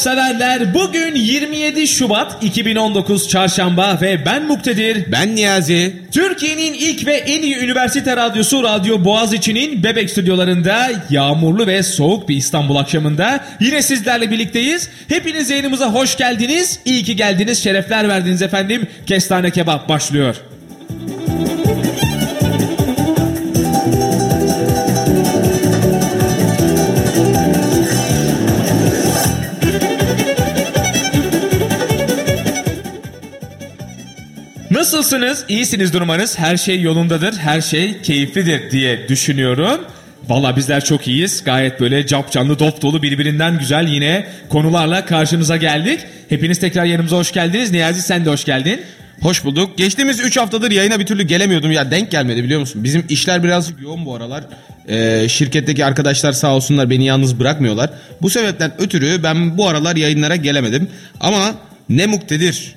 severler. Bugün 27 Şubat 2019 Çarşamba ve ben Muktedir. Ben Niyazi. Türkiye'nin ilk ve en iyi üniversite radyosu Radyo Boğaziçi'nin Bebek stüdyolarında yağmurlu ve soğuk bir İstanbul akşamında yine sizlerle birlikteyiz. Hepiniz yayınımıza hoş geldiniz. İyi ki geldiniz. Şerefler verdiniz efendim. Kestane kebap başlıyor. Nasılsınız? İyisiniz durmanız. Her şey yolundadır. Her şey keyiflidir diye düşünüyorum. Valla bizler çok iyiyiz. Gayet böyle cap canlı dop dolu birbirinden güzel yine konularla karşınıza geldik. Hepiniz tekrar yanımıza hoş geldiniz. Niyazi sen de hoş geldin. Hoş bulduk. Geçtiğimiz 3 haftadır yayına bir türlü gelemiyordum. Ya denk gelmedi biliyor musun? Bizim işler birazcık yoğun bu aralar. Ee, şirketteki arkadaşlar sağ olsunlar beni yalnız bırakmıyorlar. Bu sebepten ötürü ben bu aralar yayınlara gelemedim. Ama ne muktedir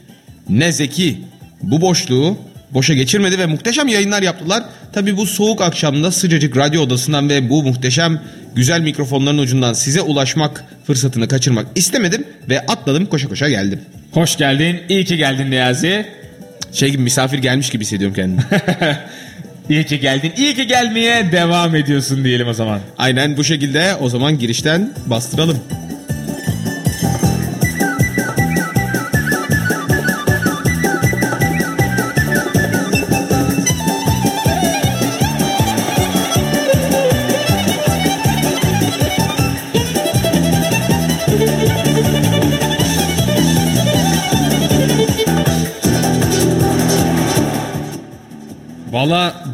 ne zeki bu boşluğu boşa geçirmedi ve muhteşem yayınlar yaptılar. Tabi bu soğuk akşamda sıcacık radyo odasından ve bu muhteşem güzel mikrofonların ucundan size ulaşmak fırsatını kaçırmak istemedim ve atladım koşa koşa geldim. Hoş geldin. İyi ki geldin Niyazi. Şey gibi misafir gelmiş gibi hissediyorum kendimi. İyi ki geldin. İyi ki gelmeye devam ediyorsun diyelim o zaman. Aynen bu şekilde o zaman girişten bastıralım.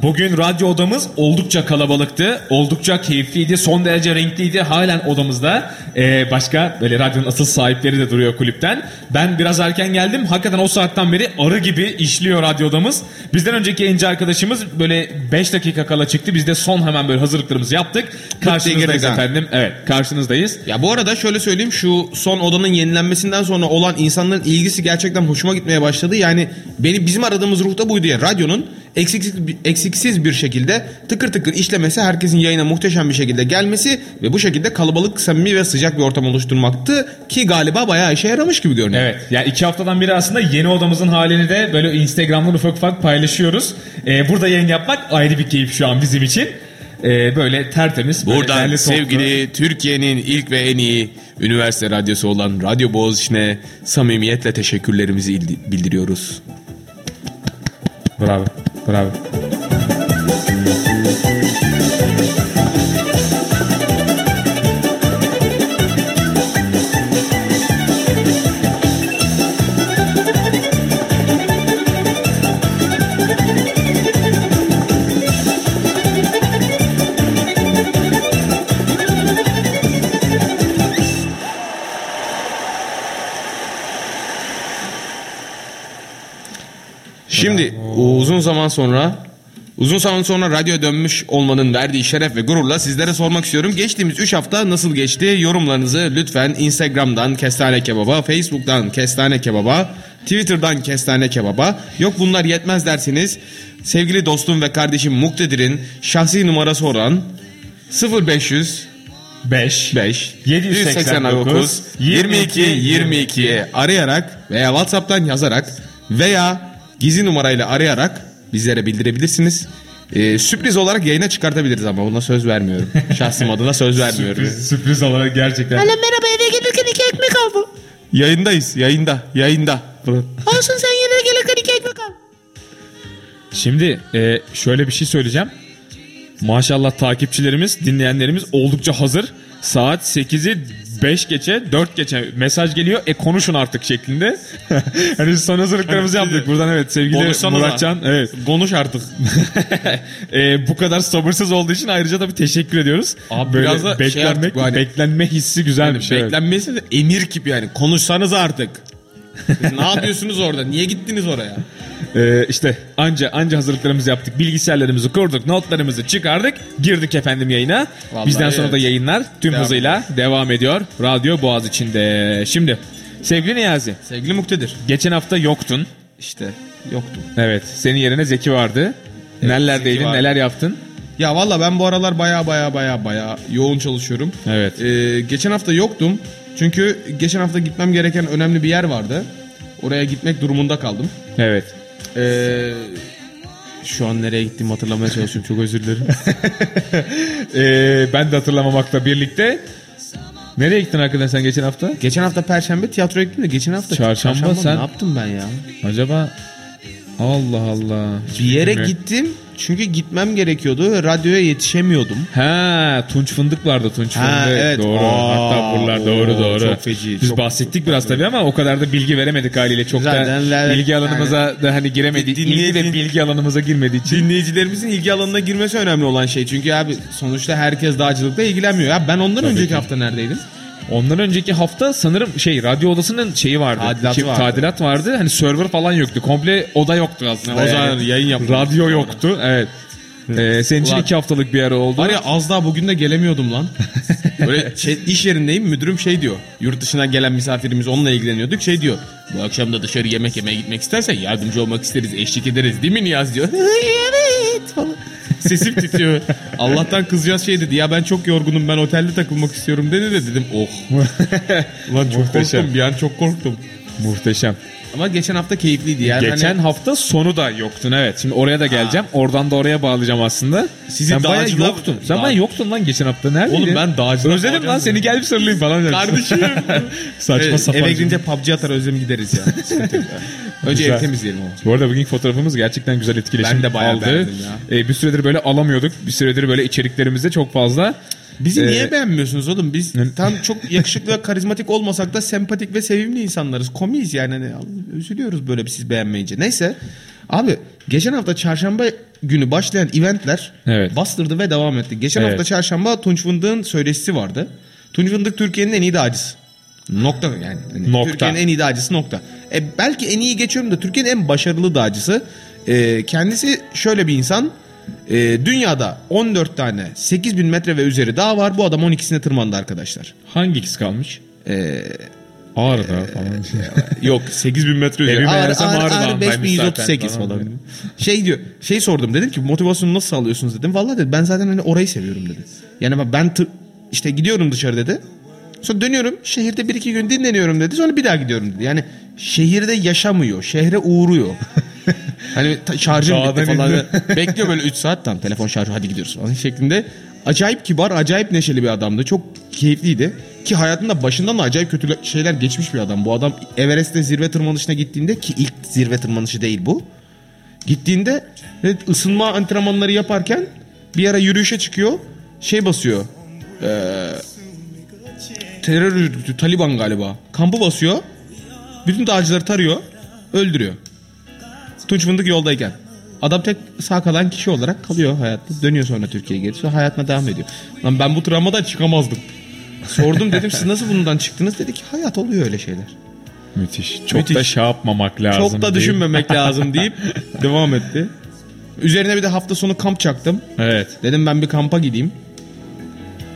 Bugün radyo odamız oldukça kalabalıktı. Oldukça keyifliydi. Son derece renkliydi. Halen odamızda. Ee, başka böyle radyonun asıl sahipleri de duruyor kulüpten. Ben biraz erken geldim. Hakikaten o saatten beri arı gibi işliyor radyo odamız. Bizden önceki yayıncı arkadaşımız böyle 5 dakika kala çıktı. Biz de son hemen böyle hazırlıklarımızı yaptık. Karşınızdayız efendim. Evet karşınızdayız. Ya bu arada şöyle söyleyeyim şu son odanın yenilenmesinden sonra olan insanların ilgisi gerçekten hoşuma gitmeye başladı. Yani beni bizim aradığımız ruhta buydu ya radyonun eksiksiz, eksiksiz bir şekilde tıkır tıkır işlemesi, herkesin yayına muhteşem bir şekilde gelmesi ve bu şekilde kalabalık, samimi ve sıcak bir ortam oluşturmaktı ki galiba bayağı işe yaramış gibi görünüyor. Evet yani iki haftadan beri aslında yeni odamızın halini de böyle Instagram'dan ufak ufak paylaşıyoruz. Ee, burada yayın yapmak ayrı bir keyif şu an bizim için. Ee, böyle tertemiz. böyle Buradan toplu. sevgili Türkiye'nin ilk ve en iyi üniversite radyosu olan Radyo Boğaziçi'ne samimiyetle teşekkürlerimizi ildi- bildiriyoruz. Bravo. Bravo. Uzun zaman sonra uzun zaman sonra radyo dönmüş olmanın verdiği şeref ve gururla sizlere sormak istiyorum. Geçtiğimiz 3 hafta nasıl geçti? Yorumlarınızı lütfen Instagram'dan Kestane Kebaba, Facebook'tan Kestane Kebaba, Twitter'dan Kestane Kebaba. Yok bunlar yetmez derseniz sevgili dostum ve kardeşim Muktedir'in şahsi numarası olan 0500 5 5 789 22 22'ye arayarak veya WhatsApp'tan yazarak veya gizli numarayla arayarak bizlere bildirebilirsiniz. Ee, sürpriz olarak yayına çıkartabiliriz ama buna söz vermiyorum. Şahsım adına söz vermiyorum. Sürpriz, sürpriz olarak gerçekten. Alo merhaba eve gelirken iki ekmek aldım. Yayındayız, yayında, yayında. Olsun sen yine gelirken iki ekmek al. Şimdi e, şöyle bir şey söyleyeceğim. Maşallah takipçilerimiz, dinleyenlerimiz oldukça hazır. Saat 8'i 5 geçe, 4 geçe mesaj geliyor. E konuşun artık şeklinde. hani son hazırlıklarımızı yaptık. Buradan evet sevgili. Muratcan. Evet. Konuş artık. e, bu kadar sabırsız olduğu için ayrıca da bir teşekkür ediyoruz. Abi Böyle biraz da şey beklenmek, bu hani- beklenme hissi güzelmiş. evet. Beklenmesi de emir gibi yani. Konuşsanız artık. Ne yapıyorsunuz orada? Niye gittiniz oraya? Ee, işte anca anca hazırlıklarımızı yaptık. Bilgisayarlarımızı kurduk. Notlarımızı çıkardık. Girdik efendim yayına. Vallahi Bizden sonra evet. da yayınlar tüm Devam hızıyla devam ediyor. Radyo Boğaz içinde. Şimdi sevgili Niyazi. Sevgili Muktedir. Geçen hafta yoktun. İşte yoktum. Evet. Senin yerine Zeki vardı. Nerelerdeydin? Zeki vardı. Neler yaptın? Ya valla ben bu aralar baya baya baya baya yoğun çalışıyorum. Evet. Ee, geçen hafta yoktum. Çünkü geçen hafta gitmem gereken önemli bir yer vardı. Oraya gitmek durumunda kaldım. Evet. Ee, şu an nereye gittiğimi hatırlamaya çalışıyorum. Çok özür dilerim. Ee, ben de hatırlamamakla birlikte. Nereye gittin hakikaten sen geçen hafta? geçen hafta perşembe tiyatroya gittim de geçen hafta Çarşamba sen- ne yaptım ben ya? Acaba Allah Allah. Bir yere Bilmiyorum. gittim çünkü gitmem gerekiyordu ve radyoya yetişemiyordum. Ha, Tunç Fındık vardı Tunç Ha, Fındık. evet. Doğru. Aa, Hatta buralar oo, doğru doğru. çok feci, Biz çok- bahsettik biraz tabii ama o kadar da bilgi veremedik haliyle. Çok Zaten da bilgi alanımıza da hani giremedi. Din- İlgi ve dinleyici- bilgi alanımıza girmediği için. Dinleyicilerimizin ilgi alanına girmesi önemli olan şey. Çünkü abi sonuçta herkes dağcılıkla ilgilenmiyor. Ya ben ondan önceki ki. hafta neredeydim? Ondan önceki hafta sanırım şey radyo odasının şeyi vardı. Tadilatı Şey, vardı. Tadilat vardı. Hani server falan yoktu. Komple oda yoktu aslında. O zaman yayın yapmadık. Radyo yoktu. Evet. Ee, senin için Ulan- iki haftalık bir ara oldu. Var ya az daha bugün de gelemiyordum lan. Böyle şey, iş yerindeyim müdürüm şey diyor. Yurt dışından gelen misafirimiz onunla ilgileniyorduk. Şey diyor. Bu akşam da dışarı yemek yemeye gitmek istersen yardımcı olmak isteriz, eşlik ederiz değil mi Niyaz diyor. evet falan. Sesim titriyor. Allah'tan kızcağız şey dedi. Ya ben çok yorgunum ben otelde takılmak istiyorum dedi de dedim oh. Lan çok Muhteşem. korktum bir an çok korktum. Muhteşem. Ama geçen hafta keyifliydi. Yani Geçen hani- hafta sonu da yoktun evet. Şimdi oraya da geleceğim. Oradan da oraya bağlayacağım aslında. Sizi Sen bayağı dağcılığa- yoktun. Sen Dağ- bayağı yoktun lan geçen hafta. Neredeydin? Oğlum ben dağcılığa Özledim lan seni gel bir sarılayım falan. Kardeşim. Saçma Evet, sapan. Eve gidince PUBG atar özlem gideriz ya. Ya. Önce Güzel. ev temizleyelim ama. Bu arada bugün fotoğrafımız gerçekten güzel etkileşim Ben de bayağı aldı. beğendim Ee, bir süredir böyle alamıyorduk. Bir süredir böyle içeriklerimizde çok fazla. Bizi Ee, niye beğenmiyorsunuz oğlum? Biz tam çok yakışıklı ve karizmatik olmasak da sempatik ve sevimli insanlarız. Komiyiz yani. Hani üzülüyoruz böyle bir siz beğenmeyince. Neyse. Abi geçen hafta çarşamba günü başlayan eventler Evet. bastırdı ve devam etti. Geçen Evet. hafta çarşamba Tunç Fındık'ın söyleşisi vardı. Tunç Fındık Türkiye'nin en iyi dağcısı. Nokta yani. Hani Nokta. Türkiye'nin en iyi dağcısı nokta. E, belki en iyi geçiyorum da Türkiye'nin en başarılı dağcısı. E, kendisi şöyle bir insan. E, dünyada 14 tane 8000 metre ve üzeri dağ var. Bu adam 12'sine tırmandı arkadaşlar. Hangi ikisi kalmış? E, Ağrı'da falan. yok 8000 metre üzeri. Ağrı, ağrı, Ağrı ağrı Dağı'ndaymış 5138 zaten falan. Şey diyor. Şey sordum dedim ki motivasyonu nasıl sağlıyorsunuz dedim. Vallahi dedi ben zaten hani orayı seviyorum dedi. Yani ben işte gidiyorum dışarı dedi. Sonra dönüyorum şehirde bir iki gün dinleniyorum dedi. Sonra bir daha gidiyorum dedi. Yani şehirde yaşamıyor. Şehre uğruyor. hani şarjım bitti falan. Bekliyor böyle 3 saat tam telefon şarjı hadi gidiyoruz falan şeklinde. Acayip kibar, acayip neşeli bir adamdı. Çok keyifliydi. Ki hayatında başından da acayip kötü şeyler geçmiş bir adam. Bu adam Everest'te zirve tırmanışına gittiğinde ki ilk zirve tırmanışı değil bu. Gittiğinde evet, ısınma antrenmanları yaparken bir ara yürüyüşe çıkıyor. Şey basıyor. Ee, terör örgütü Taliban galiba. Kampı basıyor. Bütün dağcıları tarıyor. Öldürüyor. Tunç Fındık yoldayken. Adam tek sağ kalan kişi olarak kalıyor hayatta. Dönüyor sonra Türkiye'ye geri. Sonra hayatına devam ediyor. Lan ben bu travmadan çıkamazdım. Sordum dedim siz nasıl bundan çıktınız? Dedi ki hayat oluyor öyle şeyler. Müthiş. Çok Müthiş. da şey yapmamak lazım. Çok da değil. düşünmemek lazım deyip devam etti. Üzerine bir de hafta sonu kamp çaktım. Evet. Dedim ben bir kampa gideyim.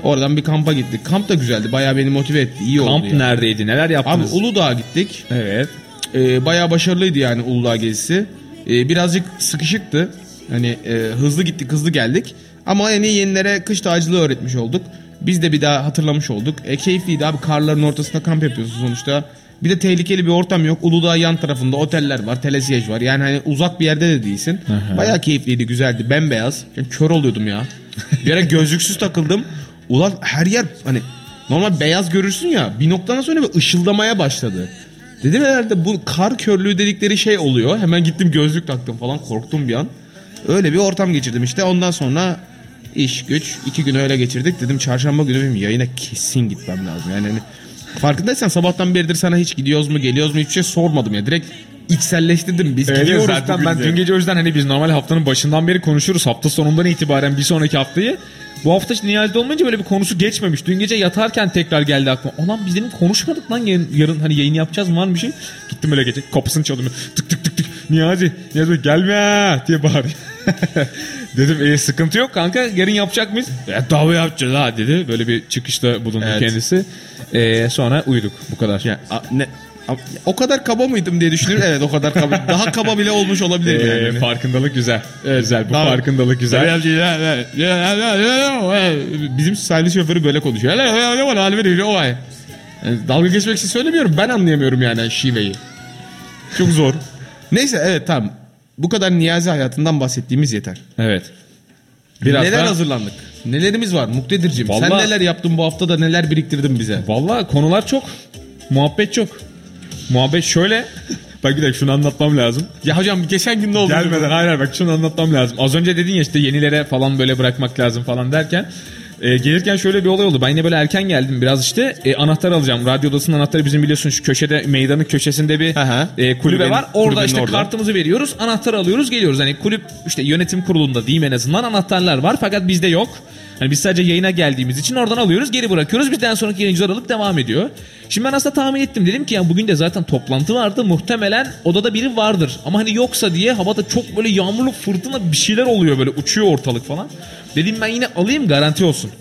Oradan bir kampa gittik. Kamp da güzeldi. Bayağı beni motive etti. İyi oldu. Kamp yani. neredeydi? Neler Abi yaptınız? Uludağ'a gittik. evet. Ee, bayağı başarılıydı yani Uludağ gezisi. Ee, birazcık sıkışıktı. Hani e, hızlı gittik hızlı geldik. Ama yani yenilere kış dağcılığı öğretmiş olduk. Biz de bir daha hatırlamış olduk. E, keyifliydi abi karların ortasında kamp yapıyorsun sonuçta. Bir de tehlikeli bir ortam yok. Uludağ yan tarafında oteller var, telesiyej var. Yani hani uzak bir yerde de değilsin. Bayağı keyifliydi, güzeldi. Bembeyaz. Yani kör oluyordum ya. Bir ara gözlüksüz takıldım. Ulan her yer hani normal beyaz görürsün ya. Bir noktadan sonra bir ışıldamaya başladı. Dedim herhalde bu kar körlüğü dedikleri şey oluyor. Hemen gittim gözlük taktım falan korktum bir an. Öyle bir ortam geçirdim işte. Ondan sonra iş güç iki gün öyle geçirdik. Dedim çarşamba günü benim yayına kesin gitmem lazım. Yani hani farkındaysan sabahtan beridir sana hiç gidiyoruz mu geliyoruz mu hiçbir şey sormadım ya. Direkt içselleştirdim biz Evet, gidiyoruz zaten ben dün gece o yüzden hani biz normal haftanın başından beri konuşuyoruz. Hafta sonundan itibaren bir sonraki haftayı. Bu hafta işte Niyazi'de olmayınca böyle bir konusu geçmemiş. Dün gece yatarken tekrar geldi aklıma. Ulan biz dedim konuşmadık lan yarın, yarın hani yayın yapacağız mı var mı bir şey. Gittim öyle gece kapısını çaldım. Tık tık tık tık. Niyazi, Niyazi gelme diye bağırıyor. dedim e, sıkıntı yok kanka yarın yapacak mıyız? E, tabii yapacağız ha dedi. Böyle bir çıkışta bulundu Evet. kendisi. E, sonra uyuduk bu kadar. Ya, a- ne, o kadar kaba mıydım diye düşünüyorum. Evet o kadar kaba. Daha kaba bile olmuş olabilir E, yani. farkındalık güzel. güzel bu Tamam. farkındalık güzel. Bizim servis şoförü böyle konuşuyor. Yani dalga geçmek için söylemiyorum. Ben anlayamıyorum yani şiveyi. Çok zor. Neyse evet tamam. Bu kadar Niyazi hayatından bahsettiğimiz yeter. Evet. Biraz neler da- hazırlandık? Nelerimiz var Muktedir'cim? Sen Vallahi- neler yaptın bu hafta da neler biriktirdin bize? Vallahi konular çok. Muhabbet çok. Muhabbet şöyle. bak bir dakika şunu anlatmam lazım. Ya hocam geçen gün ne oldu? Gelmeden hayır hayır bak şunu anlatmam lazım. Az önce dedin ya işte yenilere falan böyle bırakmak lazım falan derken. e, gelirken şöyle bir olay oldu. Ben yine böyle erken geldim biraz işte. E, anahtar alacağım. Radyo odasının anahtarı bizim biliyorsun şu köşede meydanın köşesinde bir Aha. e, kulübe Kulübenin- var. Orada işte orada. kartımızı veriyoruz. Anahtarı alıyoruz geliyoruz. Hani kulüp işte yönetim kurulunda diyeyim en azından anahtarlar var. Fakat bizde yok. Hani biz sadece yayına geldiğimiz için oradan alıyoruz geri bırakıyoruz. Bizden sonraki yayıncılar alıp devam ediyor. Şimdi ben aslında tahmin ettim. Dedim ki ya bugün de zaten toplantı vardı. Muhtemelen odada biri vardır. Ama hani yoksa diye havada çok böyle yağmurlu fırtına bir şeyler oluyor böyle uçuyor ortalık falan. Dedim ben yine alayım garanti olsun.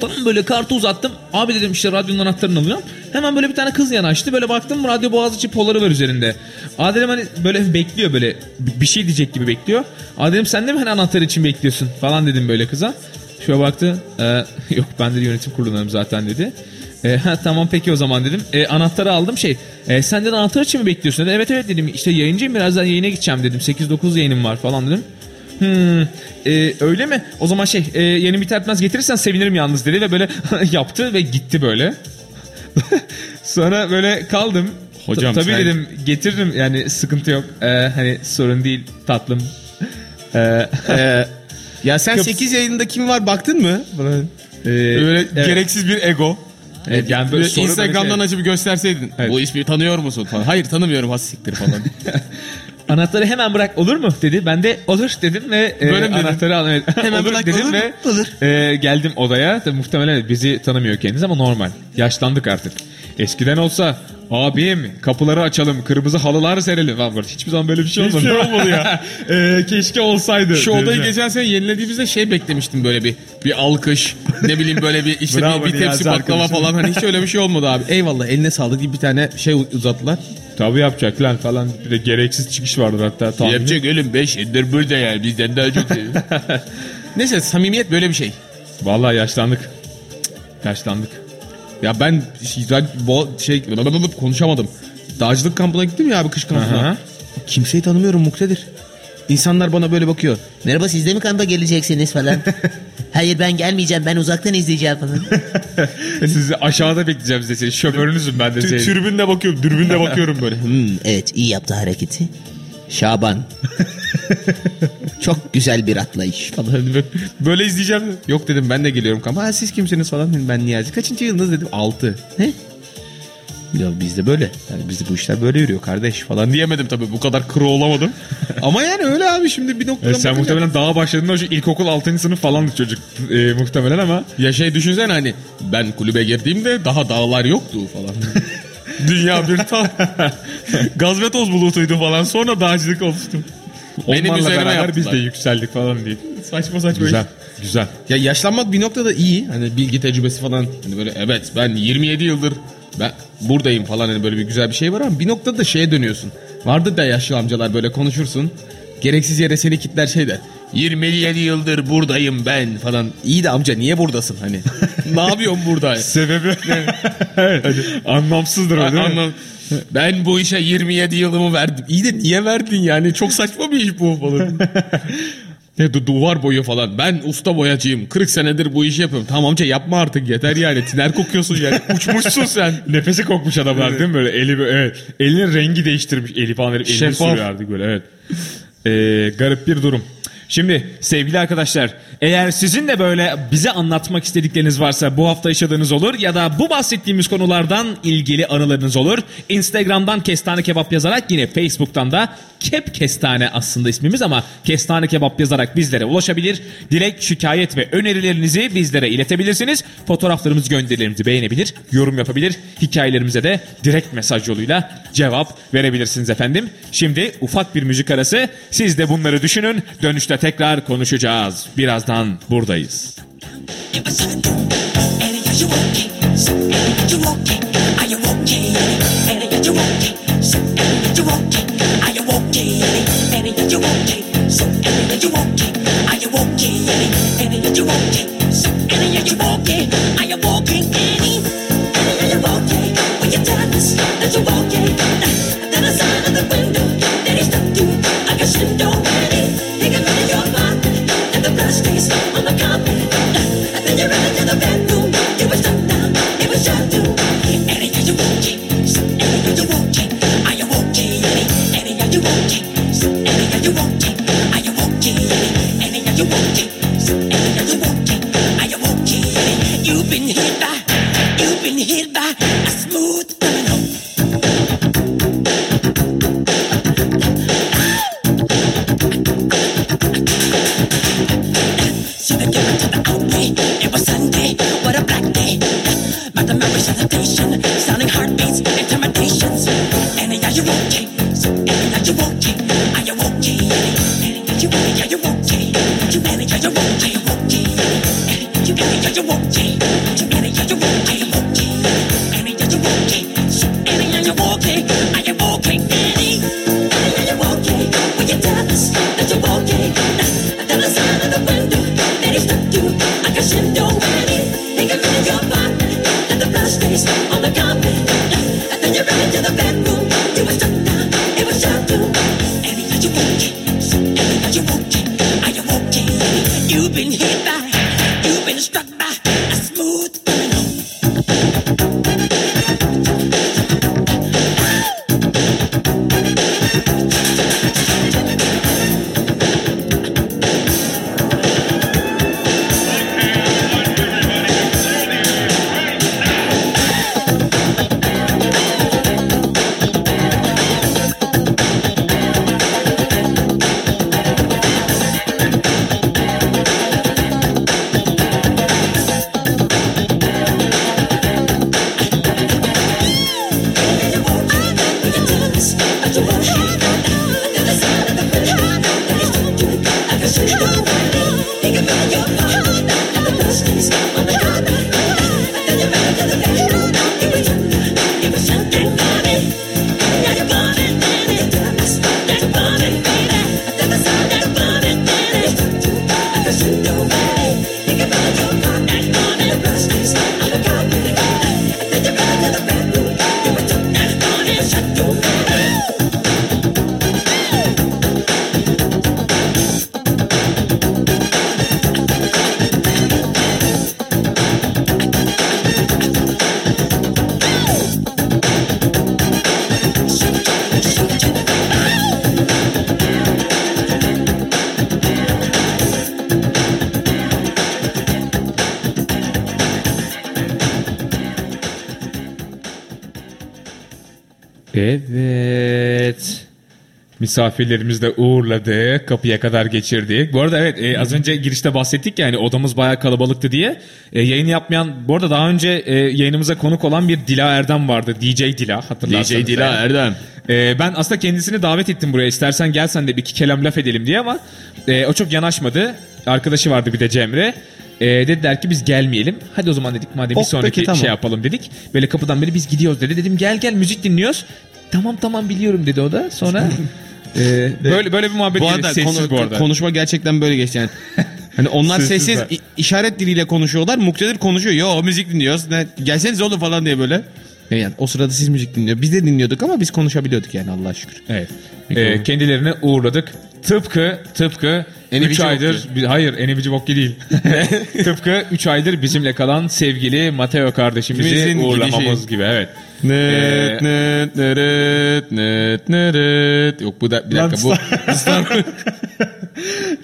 Tamam böyle kartı uzattım. Abi dedim işte radyonun anahtarını alıyorum. Hemen böyle bir tane kız yanaştı. Böyle baktım radyo Boğaziçi poları var üzerinde. Aa dedim hani böyle bekliyor böyle bir şey diyecek gibi bekliyor. Aa dedim sen de mi hani anahtar için bekliyorsun falan dedim böyle kıza. Şöyle baktı. "Ee, yok ben de yönetim kurulundayım zaten dedi. E, tamam peki o zaman dedim. E, anahtarı aldım şey. E, sen de anahtar için mi bekliyorsun dedi. Evet evet dedim. İşte yayıncıyım birazdan yayına gideceğim dedim. 8-9 yayınım var falan dedim. Hmm, e, öyle mi? O zaman şey e, yeni biter bitmez getirirsen sevinirim yalnız dedi ve böyle yaptı ve gitti böyle. Sonra böyle kaldım. Hocam Ta- tabii sen- dedim getiririm yani sıkıntı yok. E, hani sorun değil tatlım. E, Ee, ya sen Kıps- 8 yayında kim var baktın mı? e, Böyle evet. gereksiz bir ego. Evet, yani böyle Instagram'dan böyle açıp gösterseydin. Evet. Bu ismi tanıyor musun falan. Hayır tanımıyorum has siktir falan. Anahtarı hemen bırak olur mu dedi. Ben de olur dedim ve e, Böyle anahtarı. Evet. Hemen olur bırak, dedim olur ve Olur. e, geldim odaya. Tabii muhtemelen bizi tanımıyor kendisi ama normal. Yaşlandık artık. Eskiden olsa abim kapıları açalım kırmızı halılar serelim falan. böyle. Hiçbir zaman böyle bir şey olmadı. Hiçbir şey olmadı ya. E, keşke olsaydı. Şu odayı geçen sene yenilediğimizde şey beklemiştim böyle bir bir alkış ne bileyim böyle bir işte Bravo bir, bir tepsi baklava falan hani hiç öyle bir şey olmadı abi. Eyvallah eline sağlık diye bir tane şey uzattılar. Tabii yapacak lan falan. Bir de gereksiz çıkış vardır hatta. tahmini. Yapacak oğlum 5 yıldır burada yani bizden daha çok Neyse samimiyet böyle bir şey. Vallahi yaşlandık. Yaşlandık. Ya ben şey, şey konuşamadım. Dağcılık kampına gittim ya abi kış kampına. Aha. Kimseyi tanımıyorum Muktedir. İnsanlar bana böyle bakıyor. Merhaba siz de mi kampa geleceksiniz falan. Hayır ben gelmeyeceğim ben uzaktan izleyeceğim falan. Sizi aşağıda bekleyeceğim size. Şoförünüzüm ben de senin. Türbünle bakıyorum, dürbünle bakıyorum böyle. Hmm, evet iyi yaptı hareketi. Şaban. Çok güzel bir atlayış. Falan böyle- izleyeceğim. Yok dedim ben de geliyorum kampa. Ha siz kimsiniz falan. Dedim, Ben Niyazi. Kaçıncı yılınız dedim. 6. Ne? Ya bizde böyle. Yani bizde bu işler böyle yürüyor kardeş falan diyemedim tabii. Bu kadar kuru olamadım. Ama yani öyle abi şimdi bir noktadan E, sen muhtemelen daha başladığında şu ilkokul 6. sınıf falandı çocuk e, muhtemelen ama Ya şey düşünsene hani ben kulübe girdiğimde daha dağlar yoktu falan. Dünya bir tam gaz ve toz bulutuydu falan sonra dağcılık oluştu. Benim onlarla üzerime beraber biz de yükseldik falan diye. Saçma saçma. Güzel, güzel. Ya yaşlanmak bir noktada iyi. Hani bilgi tecrübesi falan. Hani böyle evet ben 27 yıldır ben buradayım falan hani böyle bir güzel bir şey var ama bir noktada da şeye dönüyorsun. Vardır da yaşlı amcalar böyle konuşursun. Gereksiz yere seni kitler şey der. 27 yıldır buradayım ben falan. İyi de amca niye buradasın hani? ne yapıyorsun burada? Sebebi evet, anlamsızdır o değil mi? Anlam. Ben bu işe 27 yılımı verdim. İyi de niye verdin yani? Çok saçma bir iş bu falan. Ne du- duvar boyu falan. Ben usta boyacıyım. 40 senedir bu işi yapıyorum. Tamam amca yapma artık yeter yani. Tiner kokuyorsun yani. Uçmuşsun sen. Nefesi kokmuş adamlar değil mi böyle eli böyle evet. Elinin rengi değiştirmiş eli falan verip elini sürüyor artık böyle evet. Ee, garip bir durum. Şimdi sevgili arkadaşlar eğer sizin de böyle bize anlatmak istedikleriniz varsa bu hafta yaşadığınız olur ya da bu bahsettiğimiz konulardan ilgili anılarınız olur. Instagram'dan kestane kebap yazarak yine Facebook'tan da kep kestane aslında ismimiz ama kestane kebap yazarak bizlere ulaşabilir. Dilek, şikayet ve önerilerinizi bizlere iletebilirsiniz. Fotoğraflarımızı gönderilerimizi beğenebilir, yorum yapabilir. Hikayelerimize de direkt mesaj yoluyla cevap verebilirsiniz efendim. Şimdi ufak bir müzik arası. Siz de bunları düşünün. Dönüşte tekrar konuşacağız. Birazdan buradayız. İt you okay, so and you okay, are you You've been hit by, you've been hit by a smooth Misafirlerimizi de uğurladık. Kapıya kadar geçirdik. Bu arada evet e, az önce girişte bahsettik yani odamız bayağı kalabalıktı diye. E, yayın yapmayan bu arada daha önce e, yayınımıza konuk olan bir Dila Erdem vardı. DJ Dila hatırlarsanız. DJ Dila eğer. Erdem. E, ben aslında kendisini davet ettim buraya. İstersen gel sen de bir iki kelam laf edelim diye ama e, o çok yanaşmadı. Arkadaşı vardı bir de Cemre. E, dediler ki biz gelmeyelim. Hadi o zaman dedik madem bir Oh, sonraki peki, tamam. şey yapalım dedik. Böyle kapıdan beri biz gidiyoruz dedi. Dedim gel gel müzik dinliyoruz. Tamam tamam biliyorum dedi o da. Sonra e, böyle böyle bir muhabbet Bu arada Sessiz konu- bu arada. konuşma gerçekten böyle geçti yani. Hani onlar Sessiz sessiz i- işaret diliyle konuşuyorlar. Muktedir konuşuyor. Yo müzik dinliyoruz. Ne, gelseniz oğlum falan diye böyle. Yani o sırada siz müzik dinliyor. Biz de dinliyorduk ama biz konuşabiliyorduk yani Allah'a şükür. Evet. Ee, kendilerine uğurladık. Tıpkı tıpkı Enibici 3 aydır bi- hayır Enibici Vokki değil. Tıpkı 3 aydır bizimle kalan sevgili Mateo kardeşimizi Kimizin uğurlamamız gidişi. gibi evet. Net Ee, net neret net neret. Yok bu da bir Lan dakika bu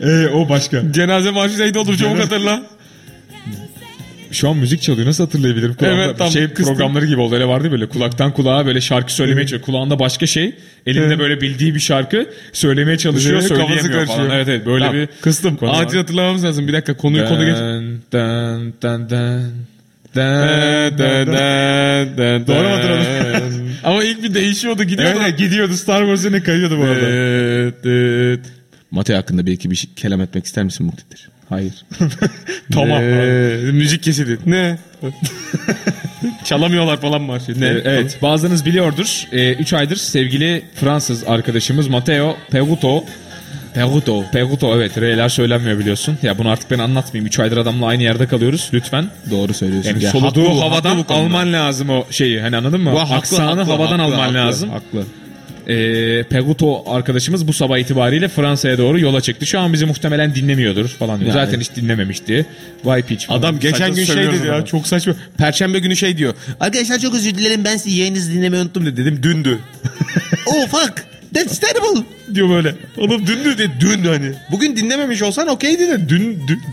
Ee, o başka. cenaze marşı neydi olur çabuk hatırla. Şu an müzik çalıyor. Nasıl hatırlayabilirim? Kulağımda Evet, tam şey kıstım. programları gibi oldu. Öyle vardı ya böyle kulaktan kulağa böyle şarkı söylemeye çalışıyor. Kulağında başka şey. Elinde böyle bildiği bir şarkı söylemeye çalışıyor. Evet, kafası söyleyemiyor karışıyor. falan. Evet evet böyle Tamam, bir kıstım. konu var. Acil hatırlamamız lazım. Bir dakika konuyu konu geç. Dın, dın, dın, dın, Doğru mu hatırladım? Ama ilk bir değişiyordu gidiyordu. Evet, evet, gidiyordu Star Wars'a ne kayıyordu bu arada. Mate hakkında belki bir şey, kelam etmek ister misin Muktedir? Hayır. Tamam. Ne? Müzik kesildi. Ne? Çalamıyorlar falan marşı. Ne? Ee, Evet bazılarınız biliyordur. 3 aydır sevgili Fransız arkadaşımız Matteo Peguto Peguto. Peguto evet R'ler söylenmiyor biliyorsun. Ya bunu artık ben anlatmayayım. 3 aydır adamla aynı yerde kalıyoruz lütfen. Doğru söylüyorsun. Yani Ya, soluduğu haklı bu, havadan haklı bu konuda. alman lazım o şeyi. Hani anladın mı? Bu haklı, Aksanı haklı, havadan haklı, alman haklı, lazım. Haklı. Ee, Peguto arkadaşımız bu sabah itibariyle Fransa'ya doğru yola çıktı. Şu an bizi muhtemelen dinlemiyordur falan diyor. Yani. Zaten hiç dinlememişti. Vay piç falan. Adam geçen Saçma gün şey söylüyoruz dedi ya adamı. çok saçma. Perşembe günü şey diyor. Arkadaşlar çok özür dilerim ben sizin yayınınızı dinlemeyi unuttum dedi. Dedim dündü. Oh fuck. That's terrible. diyor böyle. Oğlum dündü de dün hani. Bugün dinlememiş olsan okeydi de dün dün.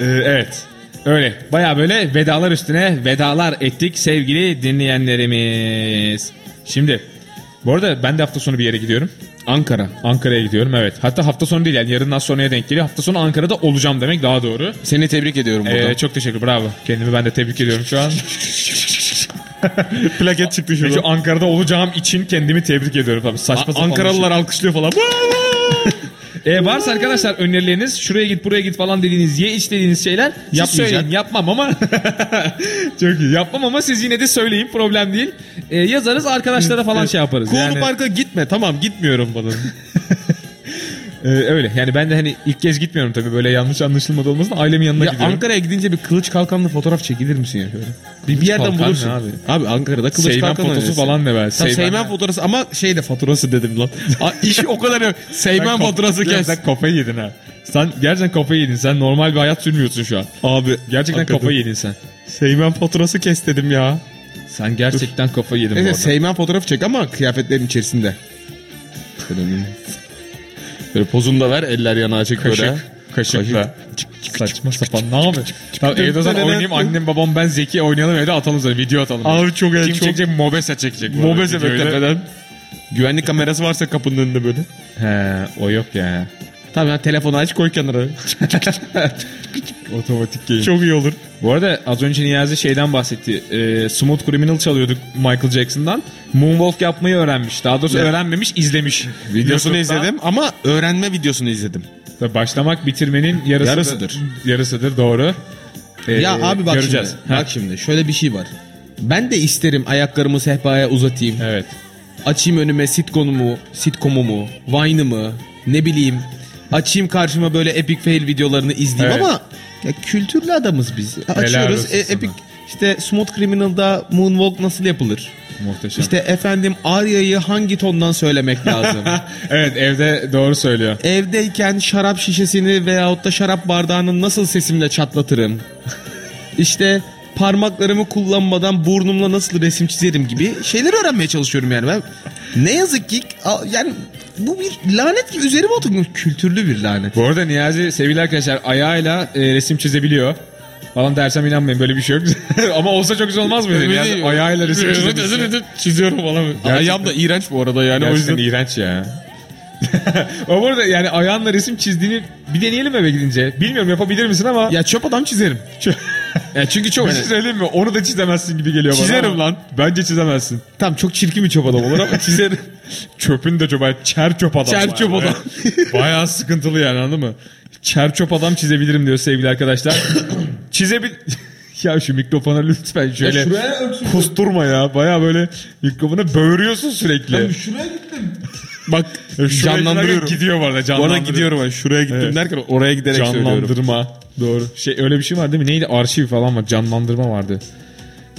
Ee, evet. Öyle. Baya böyle vedalar üstüne vedalar ettik sevgili dinleyenlerimiz. Şimdi bu arada ben de hafta sonu bir yere gidiyorum. Ankara. Ankara'ya gidiyorum evet. Hatta hafta sonu değil yani yarından sonraya denk geliyor. Hafta sonu Ankara'da olacağım demek daha doğru. Seni tebrik ediyorum burada. Ee, çok teşekkür bravo. Kendimi ben de tebrik ediyorum şu an. Plaket çıktı Şu Ankara'da olacağım için kendimi tebrik ediyorum tabii. Saçma sapan Ankaralılar alkışlıyor falan. şey. Ee, varsa arkadaşlar önerileriniz şuraya git buraya git falan dediğiniz ye iç dediğiniz şeyler siz Yapmayacak. söyleyin. Yapmam ama çok iyi. Yapmam ama siz yine de söyleyin problem değil. Ee, yazarız arkadaşlara falan şey yaparız. Kulu Yani, Park'a gitme tamam gitmiyorum bana. E, öyle yani ben de hani ilk kez gitmiyorum tabii böyle yanlış anlaşılmadı olmasın ailemin yanına ya gidiyorum. Ankara'ya gidince bir kılıç kalkanlı fotoğraf çekilir misin ya şöyle? Bir, bir yerden kalkan bulursun. Abi? abi? Ankara'da kılıç Seymen kalkan fotosu oynuyorsun. falan ne be? Tam Seymen, fotoğrafı ama şey de faturası dedim lan. A, işi o kadar yok. Seymen faturası kes. Sen kafayı yedin ha. Sen gerçekten kafayı yedin. Sen normal bir hayat sürmüyorsun şu an. Abi Gerçekten hakikaten. kafayı yedin sen. Seymen faturası kes dedim ya. Sen gerçekten kafayı yedin bu Neyse arada. Seymen fotoğrafı çek ama kıyafetlerin içerisinde. Böyle pozunu da ver eller yana böyle. Kaşık. Kaşıkla. Saçma sapan ne yapıyorsun? Tamam evde Neden? oynayayım annem babam ben Zeki oynayalım evde atalım sonra video atalım. Abi çok Kim çok çekecek? Mobese çekecek. bu arada Mobese videoyu da. tepeden. Güvenlik kamerası varsa kapının önünde böyle. He o yok ya. Tamam ya telefonu aç koy kenara. Otomatik game. çok iyi olur. Bu arada az önce Niyazi şeyden bahsetti. Ee, Smooth Criminal çalıyorduk Michael Jackson'dan. Moonwalk yapmayı öğrenmiş. Daha doğrusu öğrenmemiş, izlemiş. Videosunu izledim ama öğrenme videosunu izledim. Tabii Başlamak bitirmenin yarısıdır. Yarısıdır. Yarısıdır doğru. Ee, ya abi bak göreceğiz. şimdi. Ha, Bak şimdi şöyle bir şey var. Ben de isterim ayaklarımı sehpaya uzatayım. Evet. Açayım önüme sitcomumu, sitcomumu, Vine'ımı, ne bileyim. Açayım karşıma böyle epic fail videolarını izleyeyim Evet. ama ya kültürlü adamız biz. Açıyoruz e, epic işte Smooth Criminal'da Moonwalk nasıl yapılır? Muhteşem. İşte efendim Arya'yı hangi tondan söylemek lazım? evet evde doğru söylüyor. Evdeyken şarap şişesini veyahut da şarap bardağını nasıl sesimle çatlatırım? İşte parmaklarımı kullanmadan burnumla nasıl resim çizerim gibi şeyler öğrenmeye çalışıyorum yani ben. Ne yazık ki yani bu bir lanet ki üzerime oturmuş kültürlü bir lanet. Bu arada Niyazi sevgili arkadaşlar ayağıyla e, resim çizebiliyor. Falan dersem inanmayın böyle bir şey yok. Ama olsa çok güzel olmaz mıydı? Niyazi ayağıyla resim çizebilse. çiziyorum falan. Ayağım da iğrenç bu arada yani o Gerçekten yüzden. iğrenç ya. ama bu arada yani ayağınla resim çizdiğini bir deneyelim eve gidince. Bilmiyorum yapabilir misin ama. Ya çöp adam çizerim. ya çünkü çok bir şey söyleyeyim mi? Onu da çizemezsin gibi geliyor bana. Çizerim lan. Bence çizemezsin. Tam çok çirkin bir çöp adam olur ama çizerim. Çöpün de çöp. Çer çöp adam. Çer çöp adam. Bayağı sıkıntılı yani anladın mı? Çer çöp adam çizebilirim diyor sevgili arkadaşlar. Çizebil... ya şu mikrofona lütfen şöyle kusturma ya. Bayağı böyle mikrofona böğürüyorsun sürekli. Şuraya gittim. Bak canlandırıyorum. Gidiyor bu arada Bu arada gidiyorum ben şuraya gittim Evet. derken oraya giderek söylüyorum. Canlandırma. Doğru. Şey öyle bir şey var değil mi? Neydi? Arşiv falan var. Canlandırma vardı.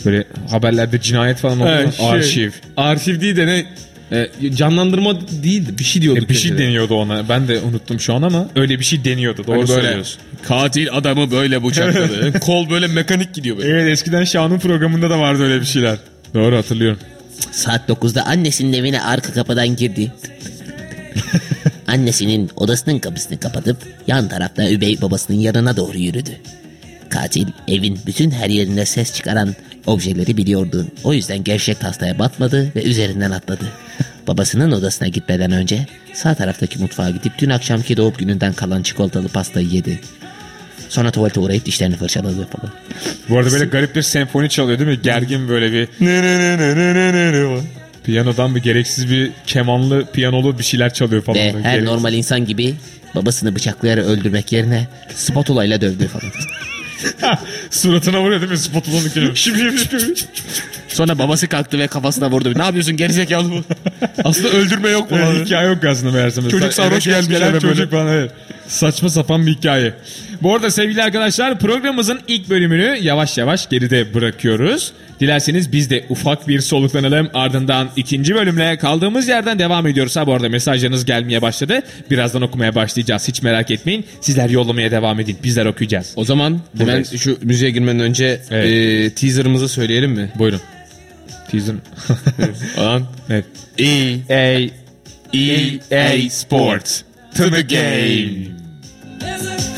Böyle haberlerde cinayet falan oldu. Evet, şey, Arşiv. Arşiv değil de ne? E, canlandırma değildi. Bir şey diyorduk. E, bir şey gecede. deniyordu ona. Ben de unuttum şu an ama öyle bir şey deniyordu. Doğru Hani böyle söylüyorsun. katil adamı böyle bıçakladı. Kol böyle mekanik gidiyor böyle. Evet eskiden Şahan'ın programında da vardı öyle bir şeyler. Doğru hatırlıyorum. Saat 9'da annesinin evine arka kapıdan girdi. Annesinin odasının kapısını kapatıp yan tarafta üvey babasının yanına doğru yürüdü. Katil evin bütün her yerinde ses çıkaran objeleri biliyordu. O yüzden gevşek hastaya batmadı ve üzerinden atladı. Babasının odasına gitmeden önce sağ taraftaki mutfağa gidip dün akşamki doğum gününden kalan çikolatalı pastayı yedi. Sonra tuvalete uğrayıp dişlerini fırçaladı falan. Bu arada böyle garip bir senfoni çalıyor değil mi? Gergin böyle bir... Ne ne ne ne ne ne ne ne Piyanodan bir gereksiz bir kemanlı piyanolu bir şeyler çalıyor falan. Ve her gereksiz. normal insan gibi babasını bıçaklayarak öldürmek yerine spatula dövdü falan. Suratına vuruyor değil mi? Spatulanın kilo. Sonra babası kalktı ve kafasına vurdu. Ne yapıyorsun gerizekalı bu? Aslında öldürme yok mu? Evet, hikaye yok aslında meğerse. Çocuk sarhoş gelmiş gelen eve çocuk böyle. falan evet. Saçma sapan bir hikaye. Bu arada sevgili arkadaşlar programımızın ilk bölümünü yavaş yavaş geride bırakıyoruz. Dilerseniz biz de ufak bir soluklanalım. Ardından ikinci bölümle kaldığımız yerden devam ediyoruz. Ha bu arada mesajlarınız gelmeye başladı. Birazdan okumaya başlayacağız. Hiç merak etmeyin. Sizler yollamaya devam edin. Bizler okuyacağız. O zaman hemen Buradayız. şu müziğe girmeden önce Evet. e, teaserımızı söyleyelim mi? Buyurun. Teaser. Alan. evet. EA EA Sports to the game. There's a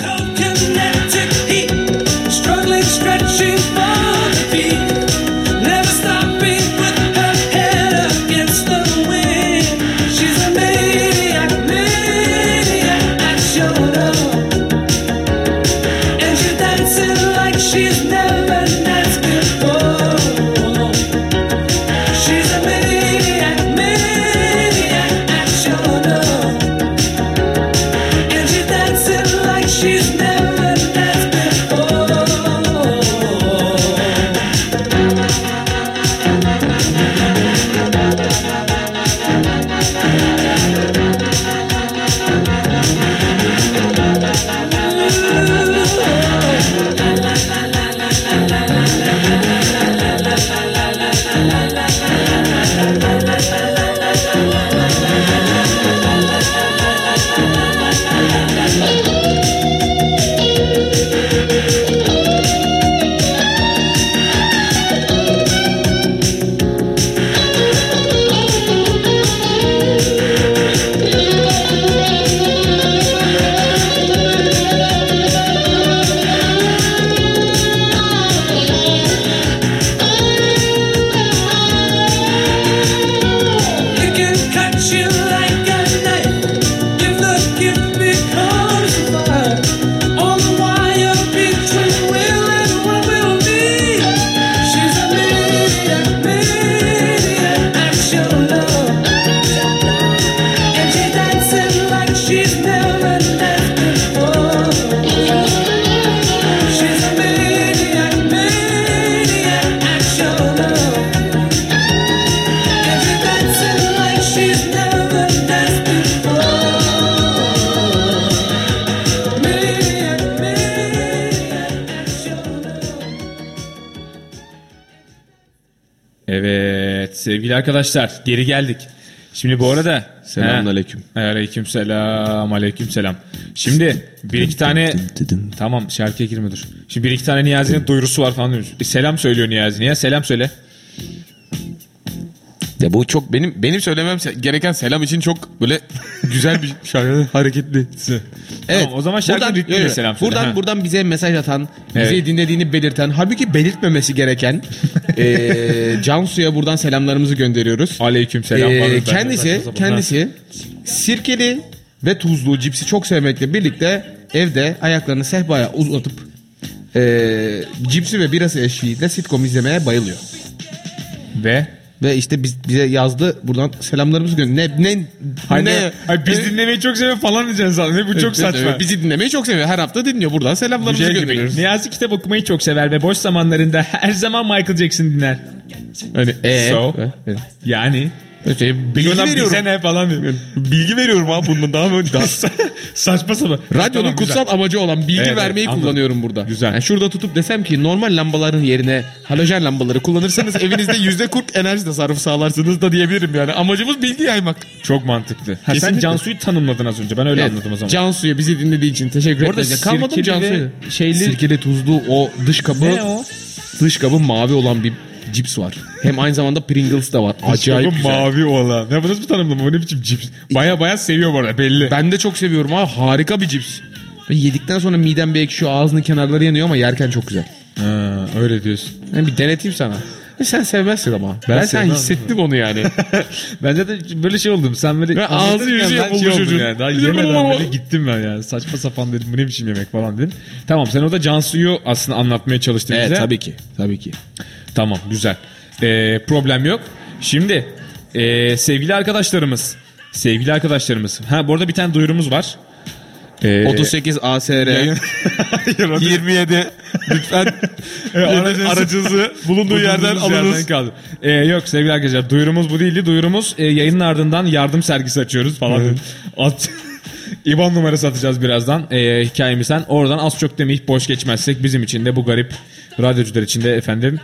arkadaşlar geri geldik. Şimdi bu arada Selamünaleyküm. Aleyküm selam aleyküm selam. Şimdi bir iki tane tamam şarkıya girme dur. Şimdi bir iki tane Niyazi'nin duyurusu var falan demiş. E, selam söylüyor Niyazi. Niye selam söyle. Ya bu çok benim benim söylemem gereken selam için çok böyle güzel bir şarkı hareketli. Evet. Tamam, o zaman şarkı buradan, ritmiyle selam söyle, Buradan ha. buradan bize mesaj atan, bizi Evet. dinlediğini belirten, halbuki belirtmemesi gereken eee Cansu'ya buradan selamlarımızı gönderiyoruz. Aleyküm selam. De kendisi kendisi sirkeli ve tuzlu cipsi çok sevmekle birlikte evde ayaklarını sehpaya uzatıp ee, cipsi ve birası eşliğinde sitcom izlemeye bayılıyor. Ve Ve işte biz, bize yazdı buradan selamlarımızı gönder. Ne ne Hayır, ne? hayır, biz dinlemeyi çok seviyor falan diyeceksin zaten. Ne Bu çok Evet, saçma. evet, Bizi dinlemeyi çok seviyor. Her hafta dinliyor. Buradan selamlarımızı Şey gönderiyoruz. Niyazi kitap okumayı çok sever ve boş zamanlarında her zaman Michael Jackson dinler. Hani, ee, So? Evet. Yani İşte bilgi Bilgi veriyorum. bize ne falan diyor. Bilgi veriyorum abi bundan daha mı? Daha... Saçma sapan. Radyonun Tamam, kutsal güzel. amacı olan bilgi Evet, vermeyi anladım. kullanıyorum burada. Güzel. Yani şurada tutup desem ki normal lambaların yerine halojen lambaları kullanırsanız evinizde yüzde 40 enerji tasarrufu sağlarsınız da diyebilirim yani. Amacımız bilgi yaymak. Çok mantıklı. Ha, sen Kesinlikle. Cansu'yu tanımladın az önce. Ben öyle Evet, anladım o zaman. Cansu'ya bizi dinlediği için teşekkür ederiz. Kalmadım Cansu'ya. şeyli- Sirkeli tuzlu o dış kabı. Ne o? Dış kabı mavi olan bir cips var. Hem aynı zamanda Pringles da var. Acayip Bu güzel. mavi olan. Ne bu nasıl bir tanımlama? Bu ne biçim cips? Baya baya seviyor bu arada belli. Ben de çok seviyorum abi. Harika bir cips. Ve yedikten sonra midem bir ekşiyor. Ağzının kenarları yanıyor ama yerken çok güzel. Ha, öyle diyorsun. Yani bir deneteyim sana. E sen sevmezsin ama. Ben, sen sevmem. hissettim onu yani. Bence de böyle şey oldum. Sen böyle Ve ağzı anlatırken yüzü ben yapıldı şey oldum çocuğun. Yani. Daha yemeden böyle gittim ben yani. Saçma sapan dedim. Bu ne biçim yemek falan dedim. Tamam sen orada Cansu'yu aslında anlatmaya çalıştın bize. evet tabii ki. Tabii ki. Tamam güzel. Ee, problem yok. Şimdi ee, sevgili arkadaşlarımız. Sevgili arkadaşlarımız. Ha bu arada bir tane duyurumuz var. Ee, 38 ASR Yayın- Hayır, o değil. 27 lütfen aracınızı- aracınızı bulunduğu yerden alınız. kaldı. Ee, yok sevgili arkadaşlar duyurumuz bu değildi. Duyurumuz e, yayının ardından yardım sergisi açıyoruz falan. At. İban numarası atacağız birazdan e, hikayemizden. Oradan az çok demeyip boş geçmezsek bizim için de bu garip radyocular için de efendim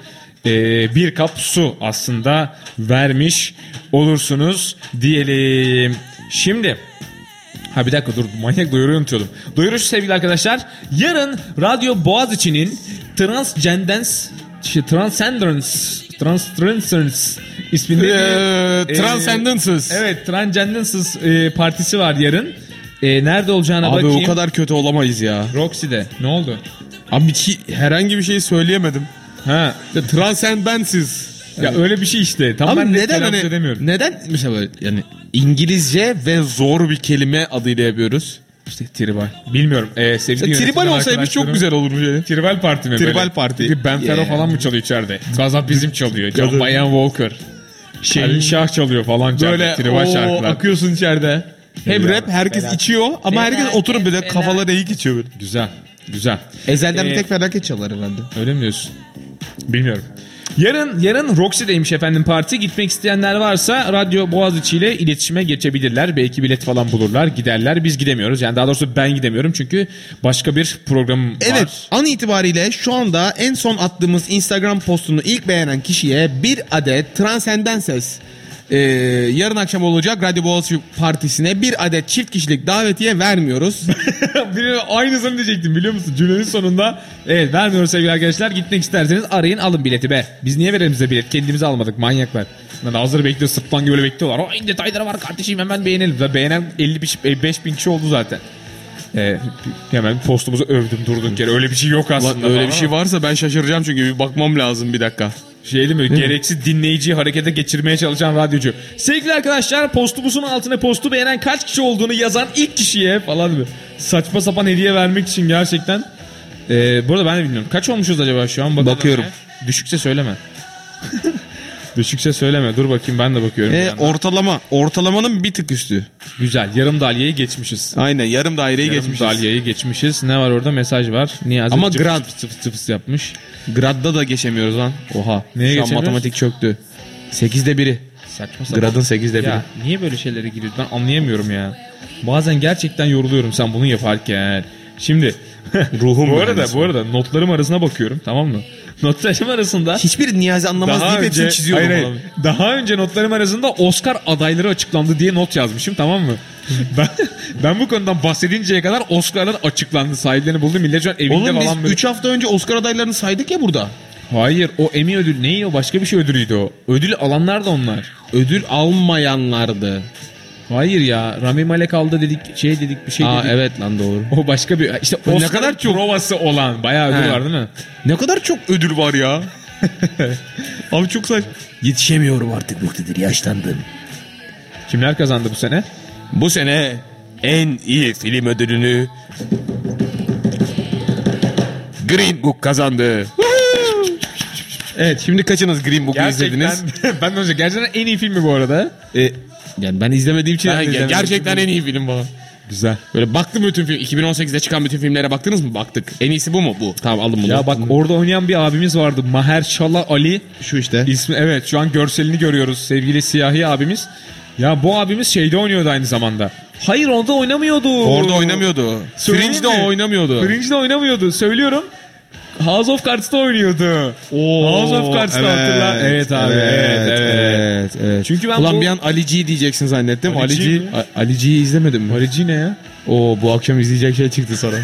e, bir kap su aslında vermiş olursunuz diyelim. Şimdi Ha bir dakika dur manyak duyuruyu unutuyordum. Duyuru şu sevgili arkadaşlar. Yarın Radyo Boğaziçi'nin Transcendence şey, Transcendence Transcendence isminde Ee, bir, Transcendences. e, evet Transcendences e, partisi var yarın. E, nerede olacağına Abi bakayım. o kadar kötü olamayız ya. Roxy'de. Ne oldu? Abi ki, herhangi bir şey söyleyemedim. Ha. Transcendences. Ya öyle bir şey işte. Tam Abi ben de neden hani edemiyorum. neden mesela böyle yani İngilizce ve zor bir kelime adıyla yapıyoruz. İşte tribal. Bilmiyorum. E, sevgili Tribal yönetmen olsaymış çok güzel olurmuş yani. Tribal parti mi Tribal böyle? parti. Çünkü Ben Fero Yeah. falan mı çalıyor içeride? Gazap bizim çalıyor. John Bayan Walker. Şehin Şah çalıyor falan. Böyle Tribal o şarkılar. akıyorsun içeride. Hem rap herkes içiyor ama herkes oturup böyle kafaları eğik içiyor böyle. Güzel. Güzel. Ezelden Ee, bir tek felaket çalar herhalde. Öyle mi diyorsun? Bilmiyorum. Yarın yarın Roxy'deymiş efendim parti. Gitmek isteyenler varsa Radyo Boğaziçi ile iletişime geçebilirler. Belki bilet falan bulurlar, giderler. Biz gidemiyoruz. Yani daha doğrusu ben gidemiyorum çünkü başka bir programım Evet var. an itibariyle şu anda en son attığımız Instagram postunu ilk beğenen kişiye bir adet Transcendences ee, yarın akşam olacak Radyo Boğaziçi Partisi'ne bir adet çift kişilik davetiye vermiyoruz. Bir aynısını diyecektim biliyor musun? Cümlenin sonunda evet vermiyoruz sevgili arkadaşlar. Gitmek isterseniz arayın alın bileti be. Biz niye verelim size bilet? Kendimizi almadık manyaklar. Lan hazır bekliyor sırtlan gibi böyle bekliyorlar. O detayları var kardeşim hemen beğenelim. Zaten Beğenen 50 bin, 5 bin kişi oldu zaten. Ee, hemen postumuzu övdüm durduk yere. Öyle bir şey yok aslında. Lan öyle bir şey varsa ben şaşıracağım çünkü bir bakmam lazım bir dakika. Şey değil mi? Gereksiz dinleyiciyi harekete geçirmeye çalışan radyocu. Sevgili arkadaşlar postumuzun altına postu beğenen kaç kişi olduğunu yazan ilk kişiye falan mı? Saçma sapan hediye vermek için gerçekten. Ee, bu arada ben de bilmiyorum. Kaç olmuşuz acaba şu an? Bakalım. Bakıyorum. Düşükse söyleme. Düşükse söyleme. Dur bakayım ben de bakıyorum. E, ortalama. Ortalamanın bir tık üstü. Güzel. Yarım dalyeyi geçmişiz. Aynen yarım daireyi Yarım geçmişiz. dalyeyi geçmişiz. Ne var orada? Mesaj var. Niyazi Ama cıp grad. cıp cıp cıp cıp yapmış. Grad'da da geçemiyoruz lan. Oha. Neye Şu geçemiyoruz? matematik çöktü. 8'de biri. Saçma sapan. Grad'ın 8'de biri. Ya niye böyle şeylere giriyoruz ben anlayamıyorum ya. Bazen gerçekten yoruluyorum sen bunu yaparken. Şimdi Ruhum bu arada bu arada notlarım arasına bakıyorum tamam mı? Notlarım arasında Hiçbir Niyazi anlamaz daha deyip hepsini önce, çiziyorum. hayır, hayır. daha önce notlarım arasında Oscar adayları açıklandı diye not yazmışım tamam mı? ben ben bu konudan bahsedinceye kadar Oscar'lar açıklandı. Sahiplerini buldu. Millet şu an evinde Oğlum falan biz böyle- 3 hafta önce Oscar adaylarını saydık ya burada. Hayır o Emmy ödül neyi o başka bir şey ödülüydü o. Ödül alanlar da onlar. Ödül almayanlardı. Hayır ya Rami Malek aldı dedik şey dedik bir şey Aa dedik. evet lan doğru. O başka bir işte Ne Oscar kadar çok- provası olan bayağı ödül He. var değil mi? Ne kadar çok ödül var ya. Abi çok saç. Yetişemiyorum artık Muktedir yaşlandım. Kimler kazandı bu sene? Bu sene en iyi film ödülünü Green Book kazandı. evet şimdi kaçınız Green Book'u izlediniz? ben de önce gerçekten en iyi filmi bu arada. E, yani ben izlemediğim için Ben de yani izlemedim. gerçekten en iyi film bana. Güzel. Böyle baktım bütün film 2018'de çıkan bütün filmlere baktınız mı? Baktık. En iyisi bu mu? Bu. Tamam alın bunu. Ya bak orada oynayan bir abimiz vardı. Mahershala Ali. şu işte. İsmi evet şu an görselini görüyoruz sevgili siyahi abimiz. Ya bu abimiz şeyde oynuyordu aynı zamanda. Hayır onda oynamıyordu. Orada oynamıyordu. Söyleyeyim Fringe'de mi? o oynamıyordu. Fringe'de oynamıyordu. Söylüyorum. House of Cards'ta oynuyordu. House of Cards'ta hatırla. Evet abi. Evet, evet. evet, evet. Çünkü ben Ulan bu- bir an Ali G diyeceksin zannettim. Ali Ali G G, mi? Ali G'yi izlemedin mi? Alici ne ya? Oo bu akşam izleyecek şey çıktı sana.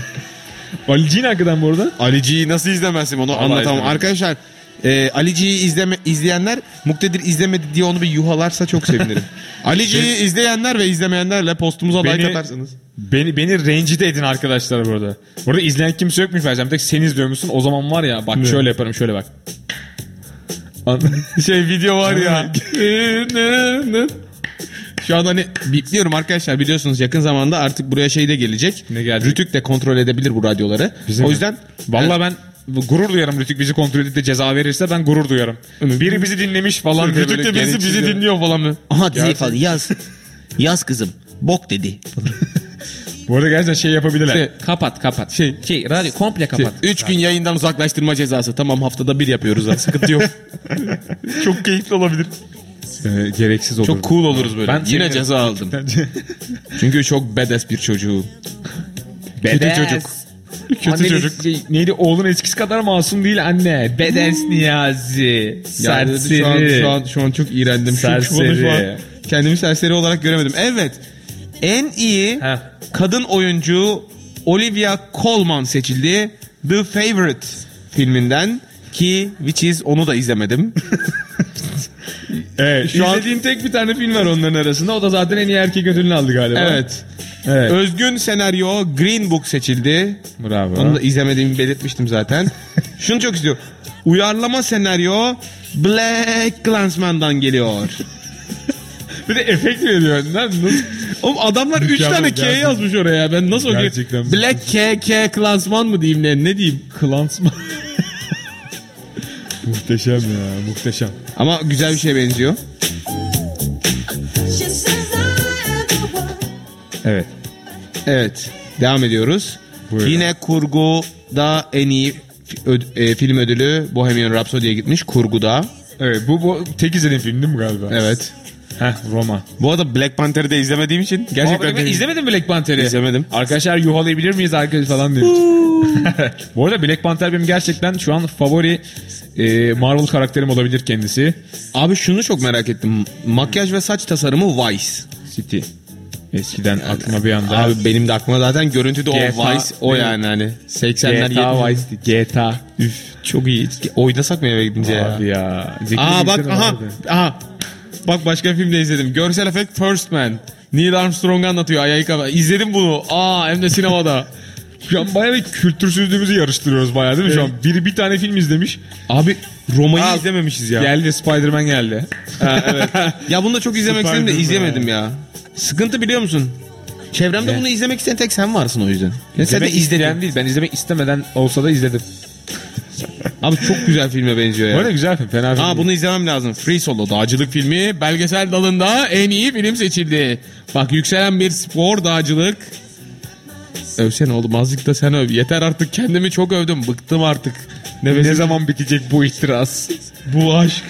Alici ne hakikaten bu arada? Ali G'yi nasıl izlemezsin onu anlatamam. izlemedim. Arkadaşlar e, Ali G'yi izleme, izleyenler Muktedir izlemedi diye onu bir yuhalarsa çok sevinirim. Ali G'yi izleyenler ve izlemeyenlerle postumuza like Beni- atarsanız. Beni beni rencide edin arkadaşlar burada. Burada izleyen kimse yokmuş Fercan. Bir tek sen izliyormuşsun. O zaman var ya bak şöyle yaparım şöyle bak. An- Şey video var ya. Şu an hani bipliyorum arkadaşlar biliyorsunuz yakın zamanda artık buraya şey de gelecek. Ne gelecek? Rütük de kontrol edebilir bu radyoları. Bizim o mi? yüzden Vallahi ben gurur duyarım Rütük bizi kontrol edip de ceza verirse ben gurur duyarım. Biri bizi dinlemiş falan diye Rütük böyle de bizi, gereksiz bizi ya. dinliyor falan mı? Aha dizi falan yaz. Yaz kızım. Bok dedi. Bu arada gerçekten şey yapabilirler. Şey- kapat kapat. Şey, şey radyo komple kapat. 3 gün yayından uzaklaştırma cezası. Tamam haftada bir yapıyoruz ha. Sıkıntı yok. Çok keyifli olabilir. Ee, gereksiz olur. Çok cool oluruz böyle. Ben Yine sevinirim. ceza aldım. Çünkü çok badass bir çocuğu. Kötü Bedes. çocuk. Kötü Anne çocuk. Şey, neydi oğlun eskisi kadar masum değil anne. Bedes Niyazi. Yani Serseri. şu an, şu an şu an çok iğrendim. Şu, şu, an- şu Serseri. an kendimi serseri olarak göremedim. Evet. En iyi Heh. kadın oyuncu Olivia Colman seçildi. The Favorite filminden ki which is onu da izlemedim. Evet, Şu an- İzlediğim tek bir tane film var onların arasında. O da zaten en iyi erkek ödülünü aldı galiba. evet. Evet. Özgün senaryo Green Book seçildi. Bravo. Onu da izlemediğimi belirtmiştim zaten. Şunu çok istiyorum. Uyarlama senaryo Black Clansman'dan geliyor. Bir de efekt veriyor. Nasıl? Oğlum adamlar 3 Mükemmel, tane K gerçekten. yazmış oraya. Ben nasıl okuyayım? Gerçekten. Black K, K Klansman mı diyeyim ne, ne diyeyim? Klansman. muhteşem ya muhteşem. Ama güzel bir şeye benziyor. Evet. Evet. Devam ediyoruz. Buyurun. Yine kurguda en iyi öd- e, film ödülü Bohemian Rhapsody'ye gitmiş. Kurguda. Evet bu, bu tek izlediğim film değil mi galiba? Evet. Heh Roma. Bu arada Black Panther'ı da izlemediğim için gerçekten... Gerçekten izlemedin mi Black Panther'i? İzlemedim. Arkadaşlar yuhalayabilir miyiz arkadaş falan demiş. Bu arada Black Panther benim gerçekten şu an favori e, Marvel karakterim olabilir kendisi. Abi şunu çok merak ettim. Makyaj ve saç tasarımı Vice. City. Eskiden aklıma bir anda. Abi benim de aklıma zaten görüntüde o GTA Vice o değil mi? yani hani 80'ler GTA 70'ler. Vice GTA. Üf çok iyi. Oynasak mı eve gidince ya? Abi ya. Zeki Aa bak aha vardı. aha. Bak başka filmde izledim. Görsel efekt First Man. Neil Armstrong anlatıyor ayağı yıkama. İzledim bunu. Aa hem de sinemada. Şu an bayağı bir kültürsüzlüğümüzü yarıştırıyoruz bayağı değil mi şu an? Biri bir tane film izlemiş. Abi Roma'yı Aa, izlememişiz ya. Geldi Spider-Man geldi. Ya bunu da çok izlemek istedim de izlemedim ya. Sıkıntı biliyor musun? Çevremde bunu izlemek isteyen tek sen varsın o yüzden. Ya sen de isteyen değil. Ben izlemek istemeden olsa da izledim. Abi çok güzel filme benziyor ya. arada güzel film. Fena film. Aa bunu izlemem lazım. Free Solo dağcılık filmi belgesel dalında en iyi film seçildi. Bak yükselen bir spor dağcılık. Övsene oğlum azıcık da sen öv. Yeter artık kendimi çok övdüm. Bıktım artık. Nefesim Ne zaman bitecek bu ihtiras? bu aşk.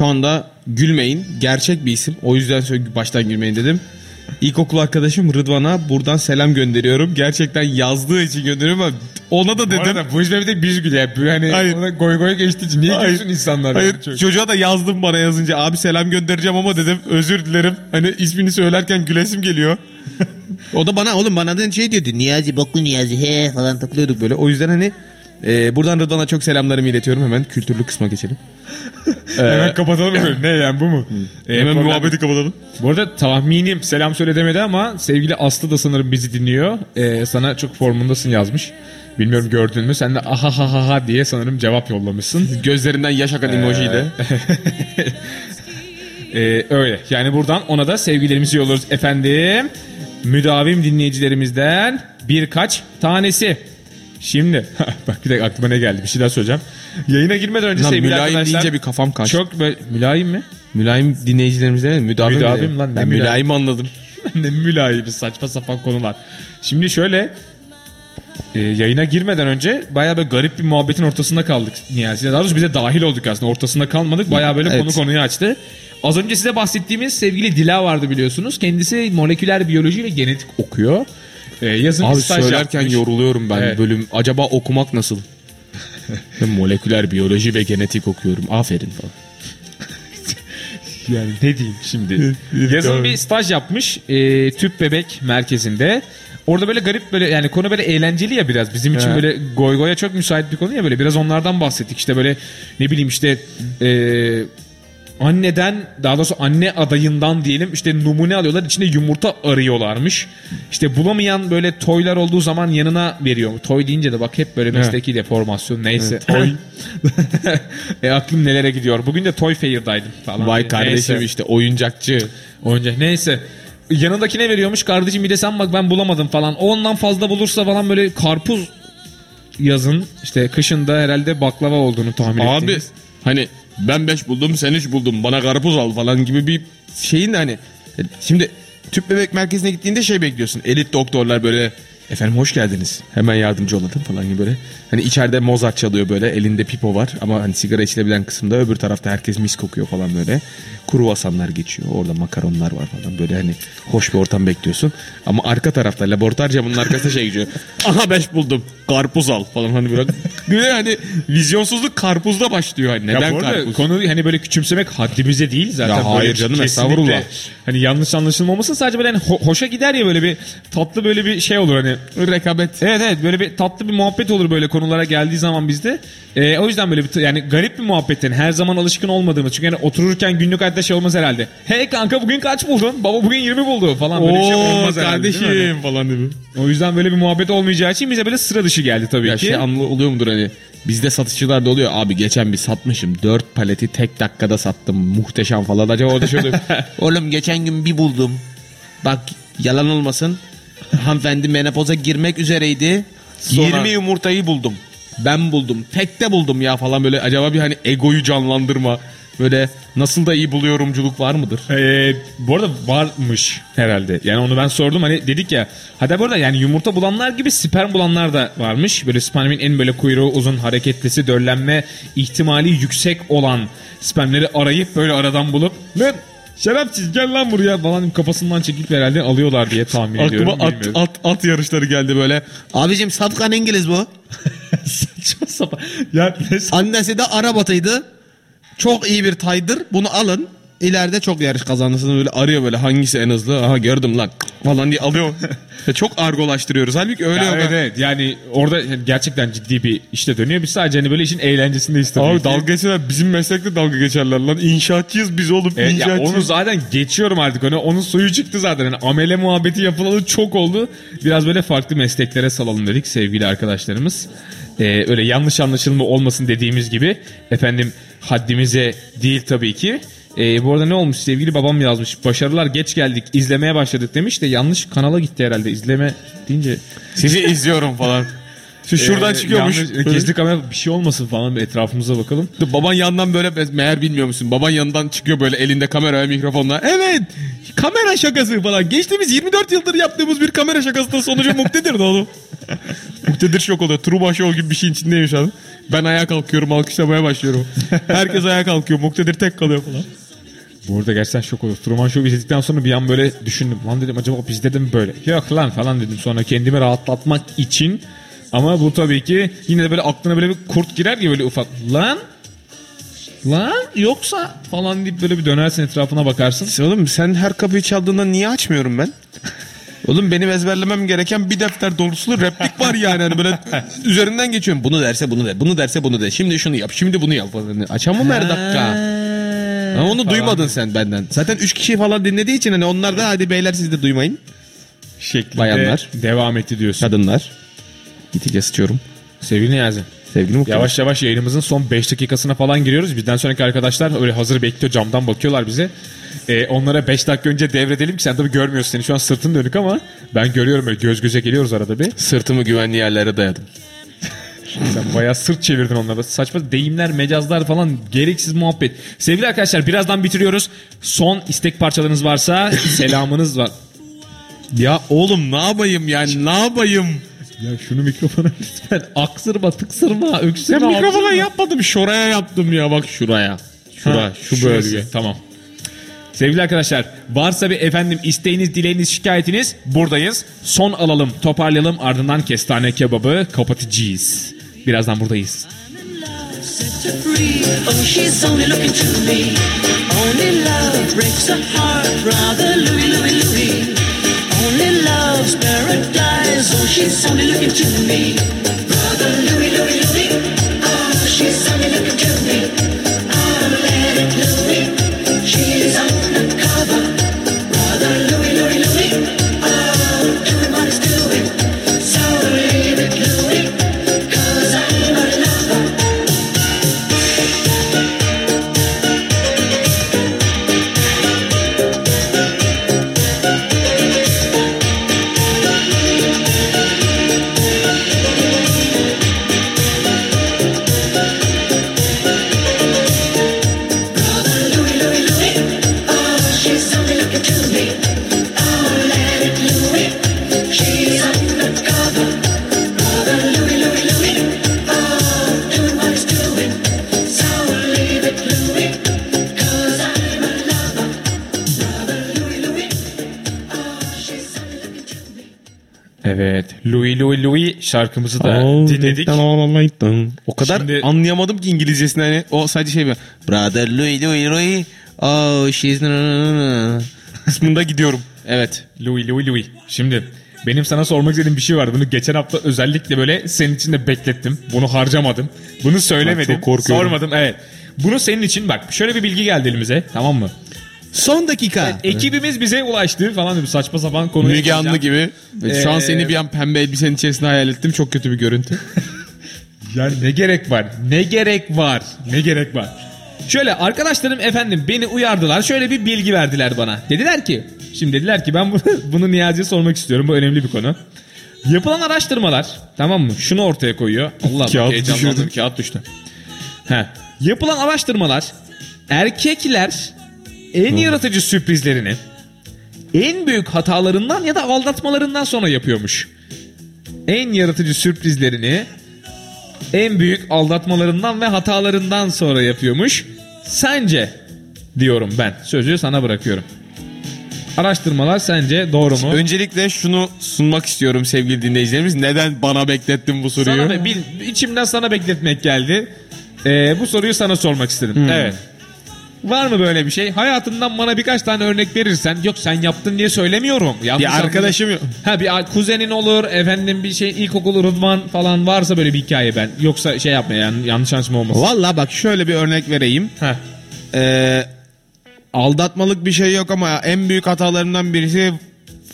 Şu anda gülmeyin. Gerçek bir isim. O yüzden baştan gülmeyin dedim. İlkokul arkadaşım Rıdvan'a buradan selam gönderiyorum. Gerçekten yazdığı için gönderiyorum ama ona da Bu dedim. arada bu işler bir tek biz gülüyor. Yani hani Hayır. ona goy goy geçtiği için niye Hayır. gülsün insanlar? Hayır yani? Çok- çocuğa da yazdım bana yazınca abi selam göndereceğim ama dedim özür dilerim. Hani ismini söylerken gülesim geliyor. o da bana oğlum bana da şey diyordu Niyazi boklu Niyazi he falan takılıyorduk böyle. O yüzden hani e, buradan Rıdvan'a çok selamlarımı iletiyorum. Hemen kültürlü kısma geçelim. Hemen kapatalım mı? ne yani bu mu? Ee, Hemen problem- muhabbeti kapatalım. Bu arada tahminim selam söyle demedi ama sevgili Aslı da sanırım bizi dinliyor. Ee, sana çok formundasın yazmış. Bilmiyorum gördün mü? Sen de aha ha ha ha diye sanırım cevap yollamışsın. Gözlerinden yaş akan emojiyle. Ee, öyle. Yani buradan ona da sevgilerimizi yolluyoruz efendim. Müdavim dinleyicilerimizden birkaç tanesi. Şimdi bak bir dakika aklıma ne geldi bir şey daha söyleyeceğim. Yayına girmeden önce Lan sevgili mülayim arkadaşlar. deyince bir kafam kaçtı. Çok böyle mülayim mi? Mülayim dinleyicilerimize mi? Müdavim, Müdavim lan, ne Ben mülayim? mülayim anladım. ne mülayimi saçma sapan konular. Şimdi şöyle e, yayına girmeden önce bayağı böyle garip bir muhabbetin ortasında kaldık Niyazi'yle. Daha doğrusu bize dahil olduk aslında. Ortasında kalmadık. Bayağı böyle Evet. konu konuyu açtı. Az önce size bahsettiğimiz sevgili Dila vardı biliyorsunuz. Kendisi moleküler biyoloji ve genetik okuyor. E, yazın Abi staj söylerken yapmış. yoruluyorum ben Evet. bölüm. Acaba okumak nasıl? Moleküler biyoloji ve genetik okuyorum. Aferin falan. Yani ne diyeyim şimdi. Yazın bir staj yapmış e, tüp bebek merkezinde. Orada böyle garip böyle yani konu böyle eğlenceli ya biraz. Bizim için Evet. böyle goy goya çok müsait bir konu ya böyle. Biraz onlardan bahsettik. İşte böyle ne bileyim işte e, anneden daha doğrusu anne adayından diyelim işte numune alıyorlar. içinde yumurta arıyorlarmış. İşte bulamayan böyle toylar olduğu zaman yanına veriyor. Toy deyince de bak hep böyle mesleki deformasyon neyse. Toy. e, aklım nelere gidiyor. Bugün de Toy Fair'daydım falan. Vay Neyse. kardeşim işte oyuncakçı. Oyuncak neyse. Yanındakine veriyormuş kardeşim bir de sen bak ben bulamadım falan. Ondan fazla bulursa falan böyle karpuz yazın işte kışında herhalde baklava olduğunu tahmin Abi ettiğimiz. hani ben 5 buldum sen 3 buldun bana karpuz al falan gibi bir şeyin de hani şimdi tüp bebek merkezine gittiğinde şey bekliyorsun. Elit doktorlar böyle efendim hoş geldiniz. Hemen yardımcı olalım falan gibi böyle. Hani içeride Mozart çalıyor böyle elinde pipo var ama hani sigara içilebilen kısımda öbür tarafta herkes mis kokuyor falan böyle. Kruvasanlar geçiyor orada makaronlar var falan böyle hani hoş bir ortam bekliyorsun. Ama arka tarafta laboratuvar camının arkasında şey geçiyor. Aha 5 buldum karpuz al falan hani böyle. Böyle hani vizyonsuzluk karpuzda başlıyor hani Ya neden bu arada karpuz? konu hani böyle küçümsemek haddimize değil zaten. Ya hayır canım, estağfurullah. Hani yanlış anlaşılmaması sadece böyle hani ho- hoşa gider ya böyle bir tatlı böyle bir şey olur hani. Rekabet. Evet evet böyle bir tatlı bir muhabbet olur böyle konulara geldiği zaman bizde. Ee, o yüzden böyle bir yani garip bir muhabbetten her zaman alışkın olmadığımız. Çünkü yani otururken günlük hayatta şey olmaz herhalde. Hey kanka bugün kaç buldun? Baba bugün 20 buldu falan böyle bir şey Oo olmaz herhalde. değil mi? kardeşim falan gibi. O yüzden böyle bir muhabbet olmayacağı için bize böyle sıra dışı geldi tabii Ya ki. şey anlı oluyor mudur hani bizde satışçılar da oluyor abi geçen bir satmışım 4 paleti tek dakikada sattım muhteşem falan acaba orada şöyle oğlum geçen gün bir buldum bak yalan olmasın hanımefendi menopoza girmek üzereydi Sonra- 20 yumurtayı buldum ben buldum tekte buldum ya falan böyle acaba bir hani egoyu canlandırma böyle nasıl da iyi buluyorumculuk var mıdır? Ee, bu arada varmış herhalde. Yani onu ben sordum hani dedik ya. Hatta bu arada yani yumurta bulanlar gibi sperm bulanlar da varmış. Böyle spermin en böyle kuyruğu uzun hareketlisi döllenme ihtimali yüksek olan spermleri arayıp böyle aradan bulup lan şerefsiz gel lan buraya falan kafasından çekip herhalde alıyorlar diye tahmin ediyorum. Aklıma at, bilmiyorum. at, at yarışları geldi böyle. Abicim Safkan İngiliz bu. Saçma sapan. Ya ne Annesi de Arap atıydı. Çok iyi bir taydır. Bunu alın. İleride çok yarış kazanırsınız böyle arıyor böyle hangisi en hızlı aha gördüm lan falan diye alıyor. Ya çok argolaştırıyoruz halbuki öyle Ya yok. evet, evet yani orada gerçekten ciddi bir işte dönüyor. Biz sadece hani böyle işin eğlencesindeyiz tabii Abi dalga geçerler bizim meslekte dalga geçerler lan inşaatçıyız biz oğlum Evet, ya inşaatçıyız. onu zaten geçiyorum artık. Hani onun suyu çıktı zaten. Hani amele muhabbeti yapılalı çok oldu. Biraz böyle farklı mesleklere salalım dedik sevgili arkadaşlarımız. Ee, öyle yanlış anlaşılma olmasın dediğimiz gibi efendim haddimize değil tabii ki. Ee, bu arada ne olmuş sevgili babam yazmış. Başarılar geç geldik izlemeye başladık demiş de yanlış kanala gitti herhalde. İzleme deyince Sizi izliyorum falan. Şu şuradan Ee, çıkıyormuş. yanlış- gizli kamera bir şey olmasın falan bir etrafımıza bakalım. Baban yandan böyle meğer bilmiyor musun? Baban yanından çıkıyor böyle elinde kamera ve mikrofonla. Evet kamera şakası falan. Geçtiğimiz 24 yıldır yaptığımız bir kamera şakasının sonucu muktedir de oğlum. Muktedir şok oluyor. Truman Show gibi bir şeyin içindeyim şu an. Ben ayağa kalkıyorum alkışlamaya başlıyorum. Herkes ayağa kalkıyor. Muktedir tek kalıyor falan. Bu arada gerçekten şok olur. Truman Show izledikten sonra bir an böyle düşündüm. Lan dedim acaba bizde de mi böyle? Yok lan falan dedim sonra kendimi rahatlatmak için. Ama bu tabii ki yine de böyle aklına böyle bir kurt girer gibi böyle ufak. Lan Lan yoksa falan deyip böyle bir dönersin etrafına bakarsın. Oğlum sen her kapıyı çaldığında niye açmıyorum ben? Oğlum benim ezberlemem gereken bir defter dolusu replik var yani. Hani böyle üzerinden geçiyorum. Bunu derse bunu de. Bunu derse bunu de. Şimdi şunu yap. Şimdi bunu yap. falan. Açamam her dakika. Ama onu Falan. duymadın sen benden. Zaten 3 kişi falan dinlediği için hani onlar da hadi beyler siz de duymayın. Şeklinde Bayanlar. devam etti diyorsun. Kadınlar. Gittikçe sıçıyorum. Sevgili Niyazi. Sevgili Muktedir. Yavaş yavaş yayınımızın son 5 dakikasına falan giriyoruz. Bizden sonraki arkadaşlar öyle hazır bekliyor camdan bakıyorlar bize. Ee, onlara 5 dakika önce devredelim ki sen tabii görmüyorsun seni şu an sırtın dönük ama ben görüyorum böyle göz göze geliyoruz arada bir. Sırtımı güvenli yerlere dayadım. Sen bayağı sırt çevirdin onlara. Saçma deyimler, mecazlar falan gereksiz muhabbet. Sevgili arkadaşlar birazdan bitiriyoruz. Son istek parçalarınız varsa selamınız var. Ya oğlum ne yapayım yani ne yapayım? Ya şunu mikrofona lütfen aksırma, tıksırma, öksürme. Ya mikrofona hapsırma. yapmadım şuraya yaptım ya bak şuraya. Şura Ha, şu şurası. bölge. Tamam. Sevgili arkadaşlar varsa bir efendim isteğiniz, dileğiniz, şikayetiniz buradayız. Son alalım, toparlayalım ardından kestane kebabı kapatacağız. Birazdan buradayız. Oh, she's only looking to me. Only love breaks a heart, brother Louis, Louis, Louis. Only love's paradise. Oh, she's only looking to me. Şarkımızı da dinledik. O kadar Şimdi- anlayamadım ki İngilizcesini hani o sadece şey bir Brother Louis Louis Louis Oh she's kısmında gidiyorum. Evet. Louis Louis Louis. Şimdi benim sana sormak istediğim bir şey var. Bunu geçen hafta özellikle böyle senin için de beklettim. Bunu harcamadım. Bunu söylemedim. çok korkuyorum. Sormadım. Evet. Bunu senin için bak şöyle bir bilgi geldi elimize. Tamam mı? Son dakika. Ekibimiz bize ulaştı falan gibi saçma sapan konuya Müge Anlı gibi. Ve Şu an Ee, seni bir an pembe elbisenin içerisinde hayal ettim. Çok kötü bir görüntü. Yani ne gerek var? Ne gerek var? Ne gerek var? Şöyle arkadaşlarım efendim beni uyardılar. Şöyle bir bilgi verdiler bana. Dediler ki şimdi dediler ki ben bunu, bunu Niyazi'ye sormak istiyorum. Bu önemli bir konu. Yapılan araştırmalar tamam mı? Şunu ortaya koyuyor. Allah Kağıt heyecanlandım. Kağıt düştü. He. Yapılan araştırmalar erkekler en yaratıcı sürprizlerini en büyük hatalarından ya da aldatmalarından sonra yapıyormuş. En yaratıcı sürprizlerini en büyük aldatmalarından ve hatalarından sonra yapıyormuş. Sence diyorum ben. Sözü sana bırakıyorum. Araştırmalar sence doğru mu? Öncelikle şunu sunmak istiyorum sevgili dinleyicilerimiz. Neden bana beklettin bu soruyu? Sana be- bil- içimden sana bekletmek geldi. Ee, bu soruyu sana sormak istedim. Hmm. Evet. Var mı böyle bir şey? Hayatından bana birkaç tane örnek verirsen yok sen yaptın diye söylemiyorum. Yanlış Bir arkadaşım yok. Ha bir kuzenin olur efendim bir şey ilkokul Rıdvan falan varsa böyle bir hikaye ben. Yoksa şey yapma yani yanlış anlaşma olmasın. Valla bak şöyle bir örnek vereyim. Heh. Ee, aldatmalık bir şey yok ama en büyük hatalarımdan birisi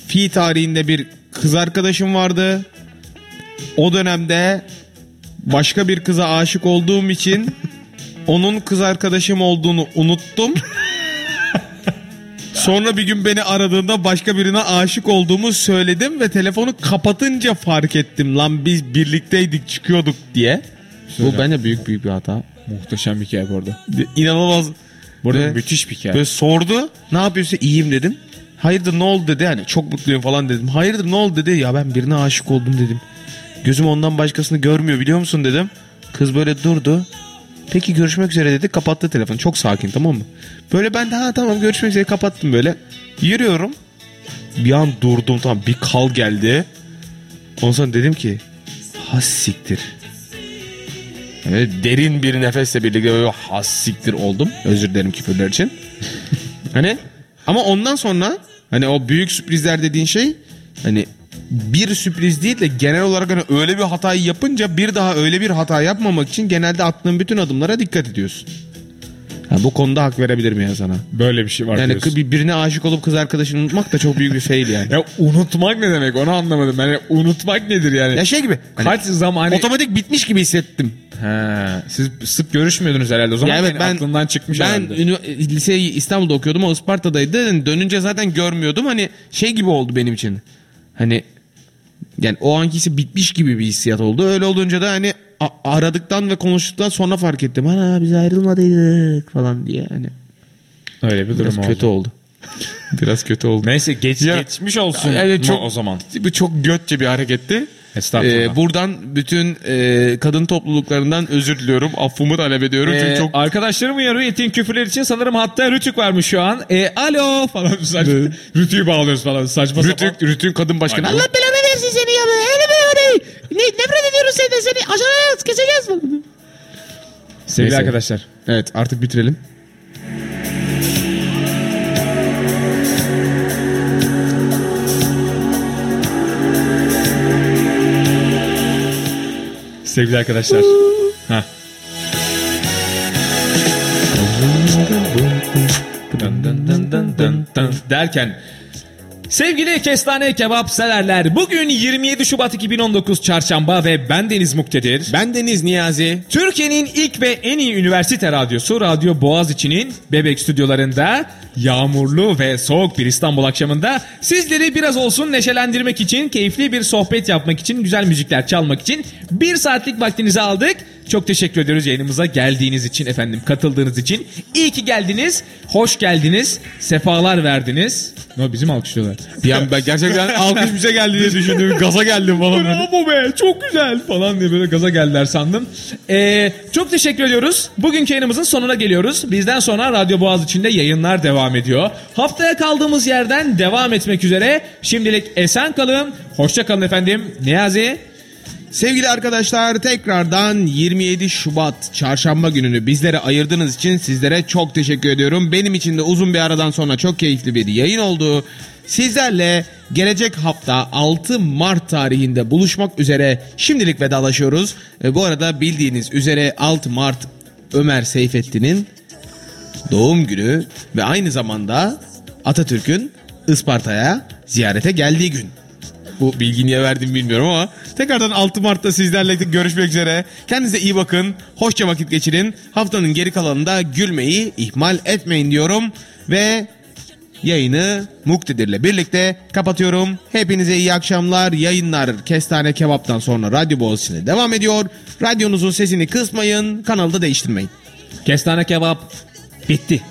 fi tarihinde bir kız arkadaşım vardı. O dönemde başka bir kıza aşık olduğum için onun kız arkadaşım olduğunu unuttum. Sonra bir gün beni aradığında başka birine aşık olduğumu söyledim ve telefonu kapatınca fark ettim lan biz birlikteydik çıkıyorduk diye. Bu bence büyük büyük bir hata. Muhteşem bir hikaye bu arada. İnanılmaz. Burada Ve- müthiş bir hikaye. Böyle sordu. Ne yapıyorsun? İyiyim dedim. Hayırdır ne oldu dedi. Hani çok mutluyum falan dedim. Hayırdır ne oldu dedi. Ya ben birine aşık oldum dedim. Gözüm ondan başkasını görmüyor biliyor musun dedim. Kız böyle durdu. Peki görüşmek üzere dedi kapattı telefonu. Çok sakin tamam mı? Böyle ben de ha tamam görüşmek üzere kapattım böyle. Yürüyorum. Bir an durdum tamam bir kal geldi. Ondan sonra dedim ki has siktir. Evet, derin bir nefesle birlikte böyle has oldum. Özür dilerim küfürler için. hani ama ondan sonra hani o büyük sürprizler dediğin şey hani bir sürpriz değil de genel olarak hani öyle bir hatayı yapınca bir daha öyle bir hata yapmamak için genelde attığın bütün adımlara dikkat ediyorsun. Ha, bu konuda hak verebilirim ya sana. Böyle bir şey var Yani diyorsun. kı- birine aşık olup kız arkadaşını unutmak da çok büyük bir fail yani. Ya unutmak ne demek onu anlamadım. Yani unutmak nedir yani? ya şey gibi. hani Kaç zaman hani... otomatik bitmiş gibi hissettim. He, siz sık görüşmüyordunuz herhalde. O zaman Ya evet yani ben aklından çıkmış ben herhalde. ünü- liseyi İstanbul'da okuyordum o Isparta'daydı. Yani dönünce zaten görmüyordum. Hani şey gibi oldu benim için. Hani yani o ankisi bitmiş gibi bir hissiyat oldu. Öyle olunca da hani aradıktan ve konuştuktan sonra fark ettim. Ana biz ayrılmadıydık falan diye hani. Öyle bir durum Biraz oldu. kötü oldu. Biraz kötü oldu. Neyse geç, Ya- geçmiş olsun Yani çok- o zaman. Bu çok götçe bir hareketti. Estağfurullah. Ee, buradan bütün e, kadın topluluklarından özür diliyorum. Affımı talep ediyorum. Çünkü Ee, çok Arkadaşlarım uyarıyor ettiğin küfürler için sanırım hatta Rütük varmış şu an. E, alo falan saçma. Rütü'yü bağlıyoruz falan saçma sapan. Rütük, Rütük kadın başkanı. Aynen. Allah belanı versin seni ya. Öyle mi öyle? Ne, nefret ediyoruz senden seni. Aşağıya keseceğiz mi? Sevgili Neyse. arkadaşlar. Evet artık bitirelim. Sevgili arkadaşlar. ha. Derken Sevgili kestane kebap severler bugün 27 Şubat 2019 çarşamba ve ben Deniz Muktedir. Ben Deniz Niyazi. Türkiye'nin ilk ve en iyi üniversite radyosu Radyo Boğaziçi'nin Bebek stüdyolarında yağmurlu ve soğuk bir İstanbul akşamında sizleri biraz olsun neşelendirmek için, keyifli bir sohbet yapmak için, güzel müzikler çalmak için bir saatlik vaktinizi aldık. Çok teşekkür ediyoruz yayınımıza geldiğiniz için efendim, katıldığınız için. İyi ki geldiniz, hoş geldiniz, sefalar verdiniz. No bizim alkışlıyorlar. Bir an ben gerçekten alkış bize geldi diye düşündüm. Gaza geldim falan. Bravo be çok güzel falan diye böyle gaza geldiler sandım. Ee, çok teşekkür ediyoruz. Bugünkü yayınımızın sonuna geliyoruz. Bizden sonra Radyo Boğaz içinde yayınlar devam ediyor. Haftaya kaldığımız yerden devam etmek üzere. Şimdilik esen kalın. Hoşça kalın efendim. Niyazi. Sevgili arkadaşlar tekrardan 27 Şubat çarşamba gününü bizlere ayırdığınız için sizlere çok teşekkür ediyorum. Benim için de uzun bir aradan sonra çok keyifli bir yayın oldu. Sizlerle gelecek hafta 6 Mart tarihinde buluşmak üzere şimdilik vedalaşıyoruz. E, bu arada bildiğiniz üzere 6 Mart Ömer Seyfettin'in doğum günü ve aynı zamanda Atatürk'ün Isparta'ya ziyarete geldiği gün. Bu bilgiyi niye verdim bilmiyorum ama tekrardan 6 Mart'ta sizlerle görüşmek üzere. Kendinize iyi bakın. Hoşça vakit geçirin. Haftanın geri kalanında gülmeyi ihmal etmeyin diyorum. Ve yayını Muktedir'le birlikte kapatıyorum. Hepinize iyi akşamlar. Yayınlar Kestane Kebap'tan sonra Radyo Boğaziçi'ne devam ediyor. Radyonuzun sesini kısmayın. Kanalı da değiştirmeyin. Kestane kebap bitti.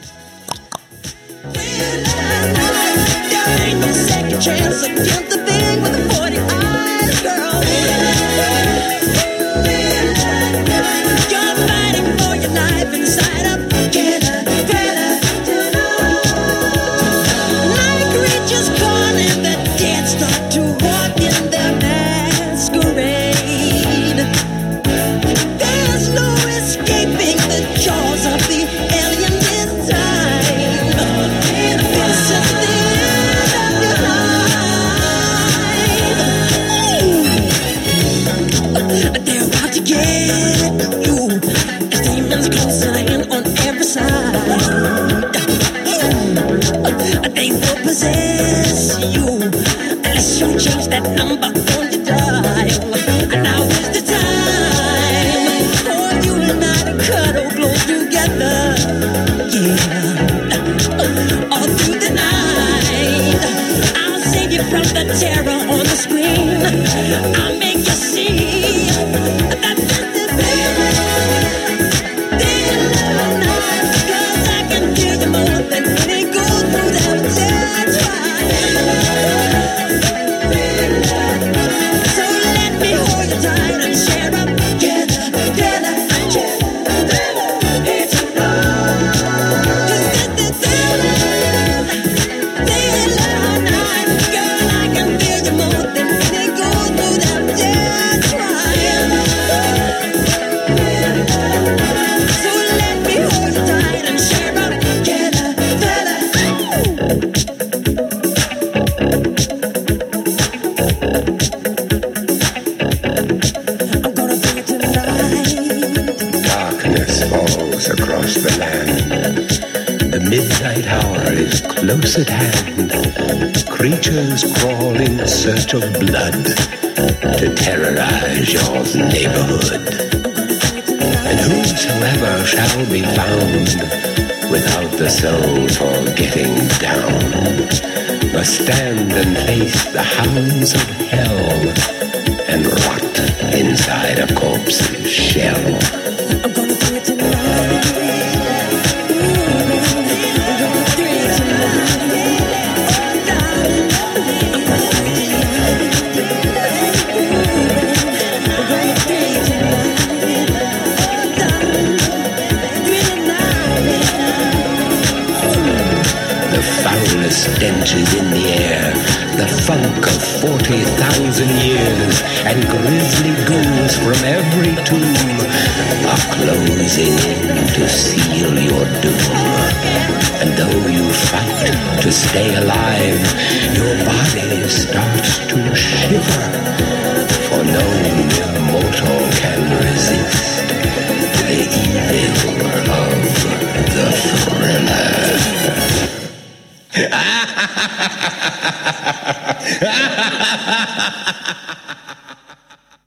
Ain't no second the thing with the 40 possess you. Unless you change that number Crawl in search of blood to terrorize your neighborhood. And whosoever shall be found without the soul for getting down must stand and face the hounds of hell and rot stay alive, your body starts to shiver, for no mortal can resist the evil of the thriller.